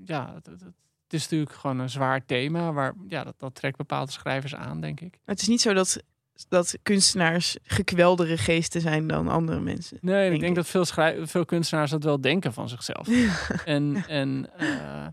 ja, het, het, het is natuurlijk gewoon een zwaar thema. Waar, ja, dat, dat trekt bepaalde schrijvers aan, denk ik. Het is niet zo dat, dat kunstenaars gekweldere geesten zijn dan andere mensen. Nee, Denk ik denk ik. dat veel, veel kunstenaars dat wel denken van zichzelf. En, en eh,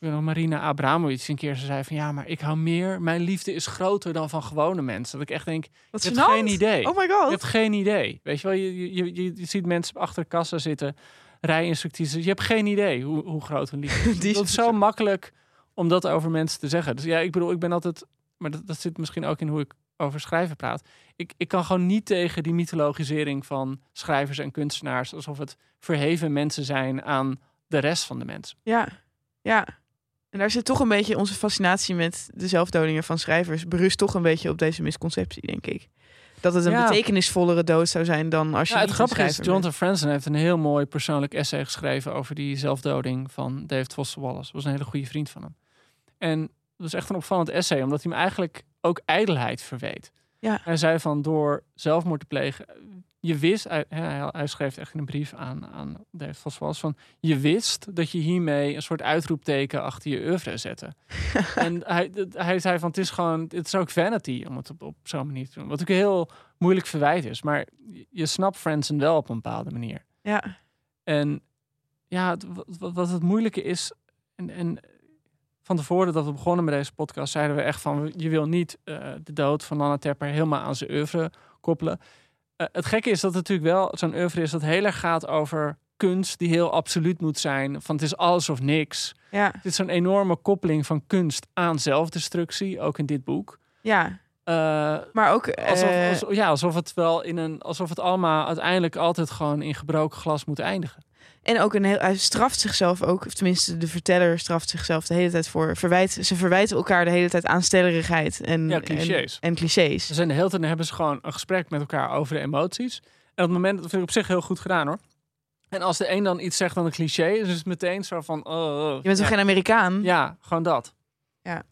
ik weet nog, Marina Abramovic een keer ze zei van ja, maar ik hou meer. Mijn liefde is groter dan van gewone mensen. Dat ik echt denk, Wat je hebt geen idee. Oh my Je god. hebt geen idee. Weet je wel, je, je, je, je ziet mensen achter kassa zitten, rijinstructies. Je hebt geen idee hoe, hoe groot een liefde is. Die dat is zo makkelijk om dat over mensen te zeggen. Dus ja, ik bedoel, ik ben altijd, maar dat, dat zit misschien ook in hoe ik over schrijven praat. Ik, ik kan gewoon niet tegen die mythologisering van schrijvers en kunstenaars alsof het verheven mensen zijn aan de rest van de mensen. Ja, ja. En daar zit toch een beetje onze fascinatie met de zelfdodingen van schrijvers. Berust toch een beetje op deze misconceptie, denk ik. Dat het een Ja. betekenisvollere dood zou zijn dan als je Ja, het grappige is, Jonathan Franzen heeft een heel mooi persoonlijk essay geschreven over die zelfdoding van David Foster Wallace. was een hele goede vriend van hem. En dat is echt een opvallend essay, omdat hij hem eigenlijk ook ijdelheid verweet. Ja. Hij zei van door zelfmoord te plegen, je wist, hij, schreef echt in een brief aan, aan David Wallace van, je wist dat je hiermee een soort uitroepteken achter je oeuvre zette. en hij, hij zei van, het is gewoon, het is ook vanity om het op, op zo'n manier te doen. Wat ook heel moeilijk verwijt is, maar je- snapt Franzen wel op een bepaalde manier. Ja, En ja, wat- wat het moeilijke is. En, en van tevoren dat we begonnen met deze podcast, zeiden we echt van: je wil niet eh, de dood van Anna Tepper helemaal aan zijn oeuvre koppelen. Eh, het gekke is dat het natuurlijk wel zo'n oeuvre is dat heel erg gaat over kunst die heel absoluut moet zijn. Van het is alles of niks. ja, Het is zo'n enorme koppeling van kunst aan zelfdestructie, ook in dit boek. ja. Eh, Maar ook... alsof, alsof- ja, alsof het wel in een, alsof het allemaal uiteindelijk altijd gewoon in gebroken glas moet eindigen. En ook een heel, hij straft zichzelf ook, of tenminste de verteller straft zichzelf de hele tijd voor. Verwijt, ze verwijten elkaar de hele tijd aanstellerigheid en, Ja, clichés. En, en clichés. Ze zijn de hele tijd hebben ze gewoon een gesprek met elkaar over de emoties. En op het moment, dat vind ik op zich heel goed gedaan hoor. En als de een dan iets zegt dan een cliché, is het meteen zo van. Oh, oh. Je bent toch ja. geen Amerikaan? Ja, gewoon dat. Ja.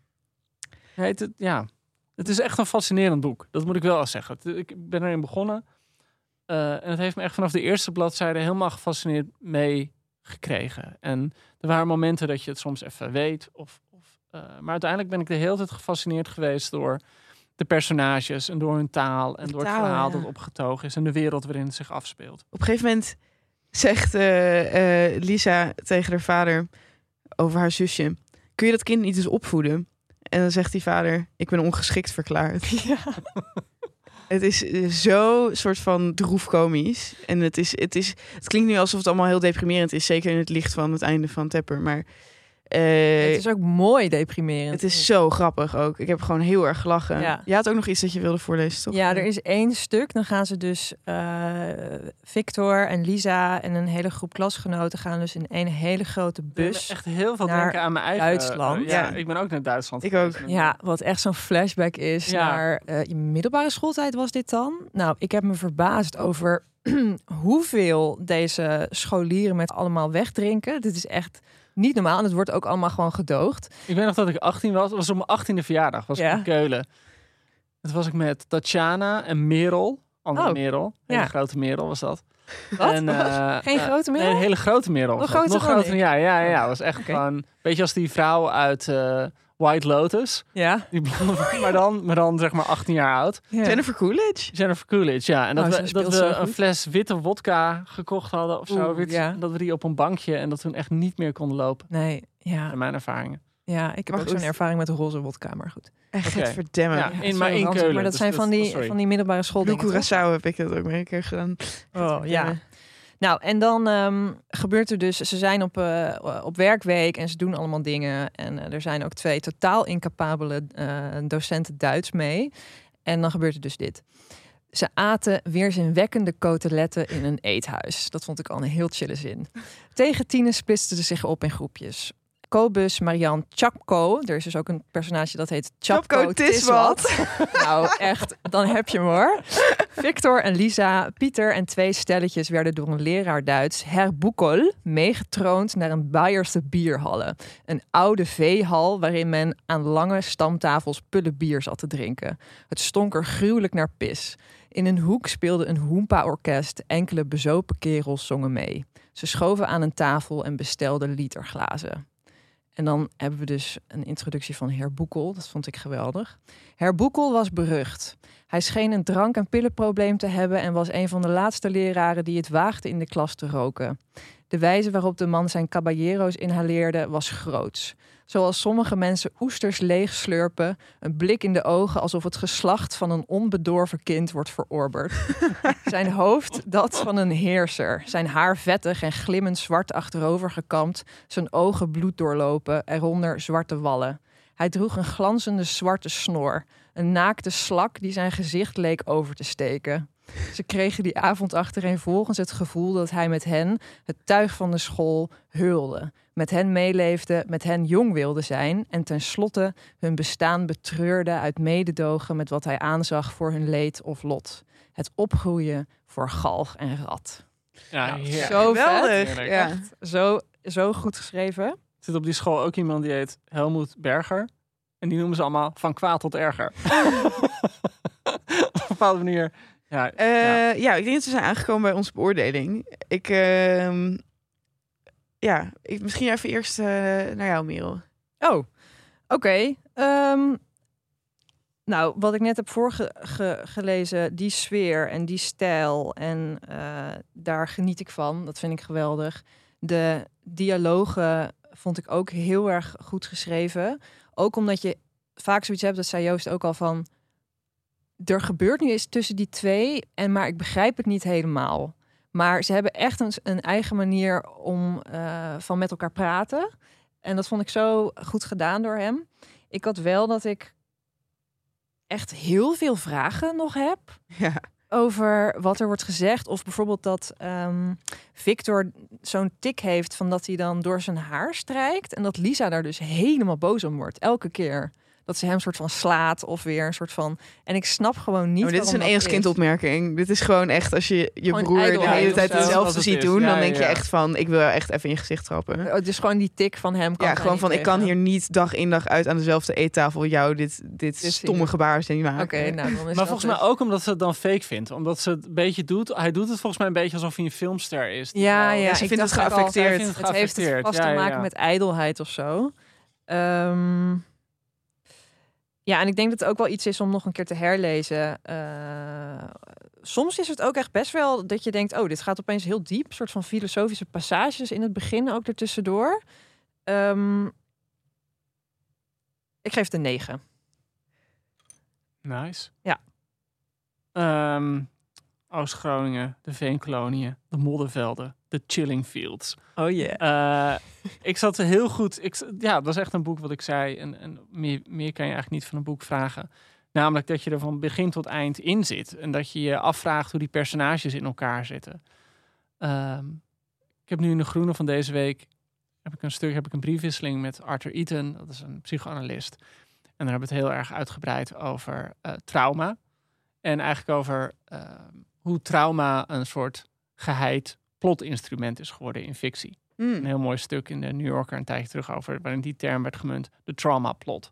Heet het, ja. Het is echt een fascinerend boek. Dat moet ik wel zeggen. Het- Ik ben erin begonnen. Eh, en het heeft me echt vanaf de eerste bladzijde helemaal gefascineerd mee gekregen. En er waren momenten dat je het soms even weet. Of, of, eh, maar uiteindelijk ben ik de hele tijd gefascineerd geweest door de personages en door hun taal en De door taal, het verhaal ja. dat opgetogen is en de wereld waarin het zich afspeelt. Op een gegeven moment zegt eh, Lisa tegen haar vader over haar zusje: Kun je dat kind niet eens opvoeden? En dan zegt die vader: Ik ben ongeschikt verklaard. Het is eh, zo soort van droefkomisch. En het, is, het, is, het klinkt nu alsof het allemaal heel deprimerend is. Zeker in het licht van het einde van Tepper. Maar eh, het is ook mooi deprimerend. het is zo grappig ook. Ik heb gewoon heel erg gelachen. Ja. Je had ook nog iets dat je wilde voorlezen, toch? Ja, er is één stuk. Dan gaan ze dus eh, Victor en Lisa en een hele groep klasgenoten gaan dus in een hele grote bus. echt heel veel naar denken aan mijn eigen... Duitsland. eh, ja, Ja. ik ben ook naar Duitsland Ik ook. Ja, wat echt zo'n flashback is Ja. naar eh, je middelbare schooltijd was dit dan. Nou, ik heb me verbaasd over hoeveel deze scholieren met allemaal wegdrinken. Dit is echt niet normaal en het wordt ook allemaal gewoon gedoogd. Ik weet nog dat ik 18 was. Het was op mijn 18e verjaardag. Was Ja. ik in Keulen. Het was ik met Tatjana en Merel. Andere Oh, Merel. Hele ja. grote Merel was dat. Wat? En, eh, Geen grote Merel? een hele grote Merel. Nog groter Nog groter. Ja, ja, ja. Het was echt gewoon... Beetje als die vrouw uit eh, White Lotus. Ja. Die blonde vrouw, maar dan, maar dan zeg maar 18 jaar oud. ja. Jennifer Coolidge? Jennifer Coolidge, ja. En dat Oh, we, dat we een fles witte wodka gekocht hadden of zo. Oeh, Wit- ja. Dat we die op een bankje en dat toen echt niet meer konden lopen. Nee, ja. In mijn ervaringen. ja, ik heb Maar ook zo'n ervaring met roze wodka, maar goed. Echt, Oké. verdemmen. Ja, in, zo maar in ranzig, Keulen. Maar dat Dus zijn van die, sorry. van die middelbare school. Blue Curaçao heb ik dat ook mee een keer gedaan. Oh, ja. Nou, en dan ehm, gebeurt er dus, ze zijn op, eh, op werkweek en ze doen allemaal dingen. En eh, er zijn ook twee totaal incapabele eh, docenten Duits mee. En dan gebeurt er dus dit. Ze aten weerzinwekkende koteletten in een eethuis. Dat vond ik al een heel chille zin. Tegen tienen splitsten ze zich op in groepjes. Kobus, Marian, Chapko. Er is dus ook een personage dat heet Chapko, Chapko Tiswat. Nou, echt, dan heb je hem hoor. Victor en Lisa, Pieter en twee stelletjes werden door een leraar Duits, Herr Boekel, meegetroond naar een Bayerse bierhalle. Een oude veehal waarin men aan lange stamtafels pullen bier zat te drinken. Het stonk er gruwelijk naar pis. In een hoek speelde een hoempa-orkest. Enkele bezopen kerels zongen mee. Ze schoven aan een tafel en bestelden literglazen. En dan hebben we dus een introductie van Herr Boekel. Dat vond ik geweldig. Herr Boekel was berucht. Hij scheen een drank- en pillenprobleem te hebben en was een van de laatste leraren die het waagde in de klas te roken. De wijze waarop de man zijn caballero's inhaleerde was groots. Zoals sommige mensen oesters leeg slurpen, een blik in de ogen alsof het geslacht van een onbedorven kind wordt verorberd. zijn hoofd dat van een heerser, zijn haar vettig en glimmend zwart achterover gekamd, zijn ogen bloed doorlopen, eronder zwarte wallen. Hij droeg een glanzende zwarte snor, een naakte slak die zijn gezicht leek over te steken. Ze kregen die avond achtereenvolgens het gevoel dat hij met hen, het tuig van de school, heulde. Met hen meeleefde, met hen jong wilde zijn en tenslotte hun bestaan betreurde uit mededogen met wat hij aanzag voor hun leed of lot. Het opgroeien voor galg en rat. Ja, Nou. Zo Geweldig. Ja. Zo, zo goed geschreven. zit op die school ook iemand die heet Helmoet Berger. En die noemen ze allemaal van kwaad tot erger. op een bepaalde manier. Ja, Eh, ja. ja. ik denk dat we zijn aangekomen bij onze beoordeling. Ik, ehm, ja, ik, misschien even eerst eh, naar jou, Merel. Oh, oké. Ehm, nou, wat ik net heb voorgelezen, die sfeer en die stijl, en eh, daar geniet ik van. Dat vind ik geweldig. De dialogen vond ik ook heel erg goed geschreven. Ook omdat je vaak zoiets hebt, dat zei Joost ook al van... Er gebeurt nu iets tussen die twee, en maar ik begrijp het niet helemaal. Maar ze hebben echt een, een eigen manier om eh, van met elkaar praten. En dat vond ik zo goed gedaan door hem. Ik had wel dat ik echt heel veel vragen nog heb. Ja. over wat er wordt gezegd. Of bijvoorbeeld dat ehm, Victor zo'n tik heeft van dat hij dan door zijn haar strijkt. En dat Lisa daar dus helemaal boos om wordt. Elke keer. Dat ze hem soort van slaat of weer een soort van... En ik snap gewoon niet Oh, dit is een waarom dat enigskindopmerking. Dit is gewoon echt als je je Gewoon broer de hele tijd hetzelfde het ziet is. doen, Ja, dan denk je echt van, ik wil echt even in je gezicht trappen. Oh, dus gewoon die tik van hem. Kan Ja, gewoon van, ik kan hier niet dag in dag uit aan dezelfde eettafel jou dit, dit stomme gebaar zien maken. Oké, nou dan is Maar volgens dus- mij ook omdat ze het dan fake vindt. Omdat ze het een beetje doet. Hij doet het volgens mij een beetje alsof hij een filmster is. Ja, ja. ze ik vindt het geaffecteerd. Het heeft het vast te maken met ijdelheid of zo. Ehm, ja, en ik denk dat het ook wel iets is om nog een keer te herlezen. Eh, soms is het ook echt best wel dat je denkt... oh, dit gaat opeens heel diep. Een soort van filosofische passages in het begin ook ertussendoor. Ehm ik geef het een 9. Nice. Ja. Ehm, Oost-Groningen, de Veenkoloniën, de moddervelden, de chilling fields. Oh yeah. Eh, ik zat er heel goed. Ik, ja, dat was echt een boek wat ik zei. En, en meer, meer kan je eigenlijk niet van een boek vragen. Namelijk dat je er van begin tot eind in zit. En dat je je afvraagt hoe die personages in elkaar zitten. Ehm, ik heb nu in de groene van deze week heb ik een stuk, heb ik een briefwisseling met Arthur Eaton. Dat is een psychoanalist. En daar hebben we het heel erg uitgebreid over eh, trauma. En eigenlijk over ehm, hoe trauma een soort geheid plotinstrument is geworden in fictie Hmm. een heel mooi stuk in de New Yorker een tijdje terug over, waarin die term werd gemunt, de trauma plot.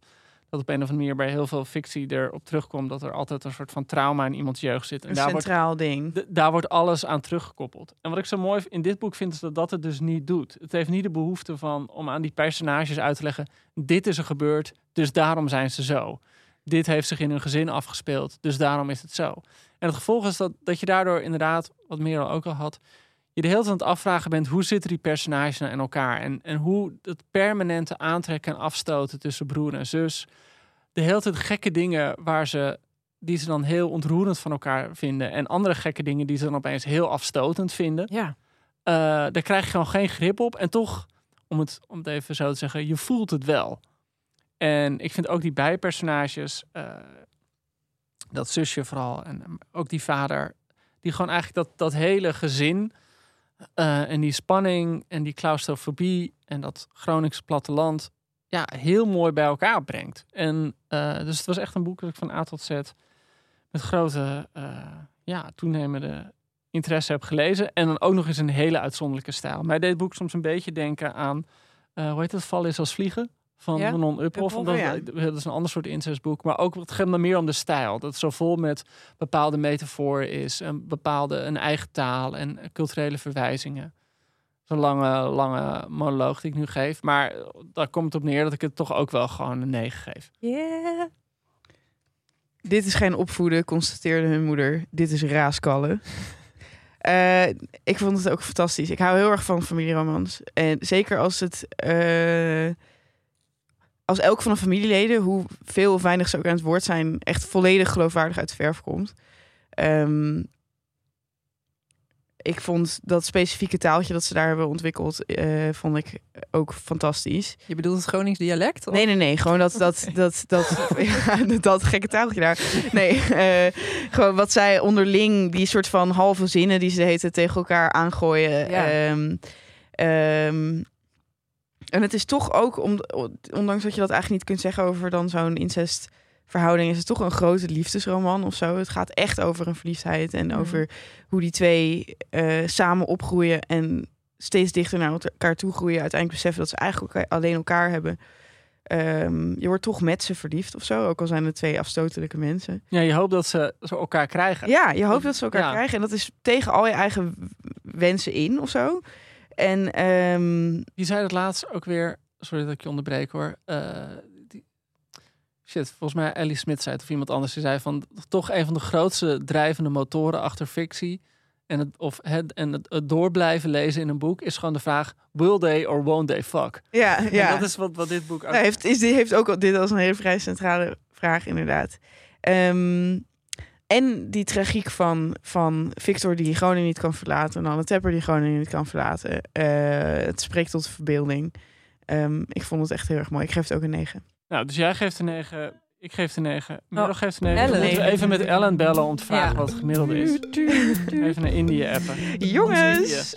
Dat op een of andere manier bij heel veel fictie erop terugkomt dat er altijd een soort van trauma in iemands jeugd zit. En Een daar wordt, centraal ding. d- daar wordt alles aan teruggekoppeld. En wat ik zo mooi in dit boek vind, is dat dat het dus niet doet. Het heeft niet de behoefte van om aan die personages uit te leggen, dit is er gebeurd, dus daarom zijn ze zo. Dit heeft zich in hun gezin afgespeeld, dus daarom is het zo. En het gevolg is dat, dat je daardoor inderdaad, wat Merel ook al had, je de hele tijd aan het afvragen bent hoe zitten die personages nou in elkaar? En, en hoe het permanente aantrekken en afstoten tussen broer en zus, de hele tijd gekke dingen waar ze die ze dan heel ontroerend van elkaar vinden. En andere gekke dingen die ze dan opeens heel afstotend vinden, Ja. eh, daar krijg je gewoon geen grip op. En toch, om het, om het even zo te zeggen, je voelt het wel. En ik vind ook die bijpersonages, eh, dat zusje vooral en ook die vader, die gewoon eigenlijk dat, dat hele gezin eh, en die spanning en die claustrofobie en dat Groningse platteland ja, heel mooi bij elkaar brengt. En eh, dus het was echt een boek dat ik van A tot Z met grote, eh, ja, toenemende interesse heb gelezen. En dan ook nog eens een hele uitzonderlijke stijl. Mij deed het boek soms een beetje denken aan, hoe heet het, Val is als vliegen? Van Ja, Manon Uphoff. Uphoff, Omdat, ja. Dat is een ander soort incestboek. Maar ook, het gaat me meer om de stijl. Dat zo vol met bepaalde metaforen is. Een bepaalde, een eigen taal en culturele verwijzingen. Zo'n lange, lange monoloog die ik nu geef. Maar daar komt het op neer dat ik het toch ook wel gewoon een 9 geef. Yeah. Dit is geen opvoeden, constateerde hun moeder. Dit is raaskallen. Eh, ik vond het ook fantastisch. Ik hou heel erg van familieromans. En zeker als het... eh, als elk van de familieleden, hoe veel of weinig ze ook aan het woord zijn... echt volledig geloofwaardig uit de verf komt. Ehm, ik vond dat specifieke taaltje dat ze daar hebben ontwikkeld... eh, vond ik ook fantastisch. Je bedoelt het Gronings dialect? of? Nee, nee, nee. Gewoon dat, dat, dat, dat, ja, dat gekke taaltje daar. Nee, eh, gewoon wat zij onderling, die soort van halve zinnen die ze tijd tegen elkaar aangooien. Ja. Ehm, ehm, en het is toch ook, om, ondanks dat je dat eigenlijk niet kunt zeggen over dan zo'n incestverhouding, is het toch een grote liefdesroman of zo. Het gaat echt over een verliefdheid en Mhm. over hoe die twee eh, samen opgroeien en steeds dichter naar elkaar toe groeien. Uiteindelijk beseffen dat ze eigenlijk alleen elkaar hebben. Ehm, je wordt toch met ze verliefd of zo, ook al zijn het twee afstotelijke mensen. Ja, je hoopt dat ze, ze elkaar krijgen. Ja, je hoopt dat ze elkaar Ja. krijgen. En dat is tegen al je eigen wensen in of zo. En ehm, Die zei dat laatst ook weer. Sorry dat ik je onderbreek hoor. Eh, die, shit, volgens mij Ellie Smith zei het of iemand anders. Die zei van toch een van de grootste drijvende motoren achter fictie. En het, of het, en het, het door blijven lezen in een boek is gewoon de vraag: will they or won't they fuck? ja, ja. En dat is wat, wat dit boek ook. Heeft, is, die heeft ook al dit als een hele vrij centrale vraag, inderdaad. Ehm, en die tragiek van, van Victor die Groningen niet kan verlaten. En Anne Tepper die Groningen niet kan verlaten. Eh, het spreekt tot de verbeelding. Ehm, ik vond het echt heel erg mooi. Ik geef het ook een 9. Nou, dus jij geeft een 9. Ik geef de 9. Merel Oh, geeft de 9. Ellen. Moeten we even met Ellen bellen om te vragen Ja. wat het gemiddelde is. Even naar Indië appen. Jongens!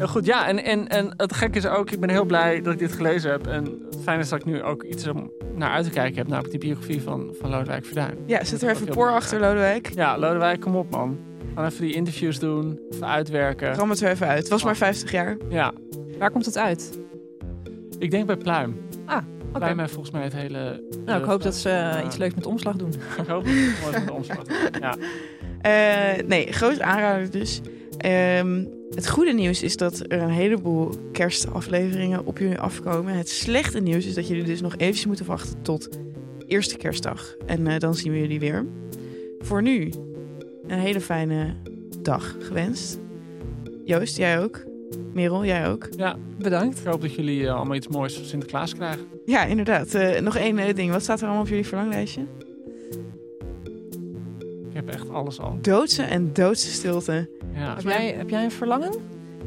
Goed, ja. En, en, en het gekke is ook, ik ben heel blij dat ik dit gelezen heb. En het fijne is dat ik nu ook iets om naar uit te kijken heb. Namelijk die biografie van, van Lodewijk Verduin. Ja, zet er even voor achter. Lodewijk. Ja, Lodewijk, kom op man. Gaan even die interviews doen, even uitwerken. Ram het er even uit. Het was maar 50 jaar. Ja, Waar komt het uit? ik denk bij Pluim. Pluim heeft volgens mij het hele... Nou, ik hoop dat ze eh, Ja. iets leuks met omslag doen. Ik hoop dat met omslag. Ja. Eh, nee, groot aanrader dus. Ehm, het goede nieuws is dat er een heleboel kerstafleveringen op jullie afkomen. Het slechte nieuws is dat jullie dus nog eventjes moeten wachten tot eerste kerstdag. En eh, dan zien we jullie weer. Voor nu een hele fijne dag gewenst. Joost, jij ook. Merel, jij ook. ja, Bedankt. ik hoop dat jullie eh, allemaal iets moois van Sinterklaas krijgen. Ja, inderdaad. Eh, nog één eh, ding. Wat staat er allemaal op jullie verlanglijstje? Ik heb echt alles al. Doodse en doodse stilte. Ja. Heb jij, heb jij een verlangen?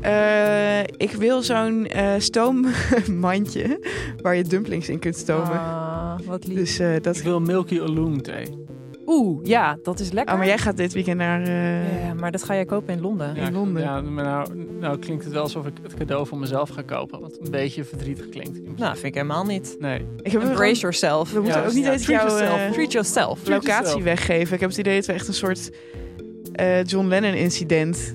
Eh, ik wil zo'n eh, stoommandje waar je dumplings in kunt stomen. Ah, wat lief. Dus eh, dat. Ik wil Milky Alum thee. Oeh, ja, dat is lekker. Oh, maar jij gaat dit weekend naar. eh, Ja, maar dat ga jij kopen in Londen. In Londen. Ja, maar nou, nou klinkt het wel alsof ik het cadeau voor mezelf ga kopen. Wat een beetje verdrietig klinkt. Nou, vind ik helemaal niet. Nee. Ik heb Embrace yourself. We moeten Ja, ook niet ja, eens treat jouw yourself. eh, Treat yourself. Treat locatie yourself. weggeven. Ik heb het idee dat we echt een soort eh, John Lennon-incident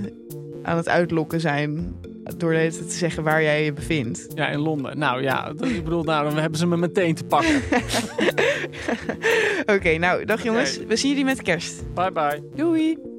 aan het uitlokken zijn. Door te zeggen waar jij je bevindt. Ja, in Londen. Nou ja, dat, ik bedoel, nou, dan hebben ze me meteen te pakken. Oké, nou, dag jongens. We zien jullie met kerst. Bye bye. Doei.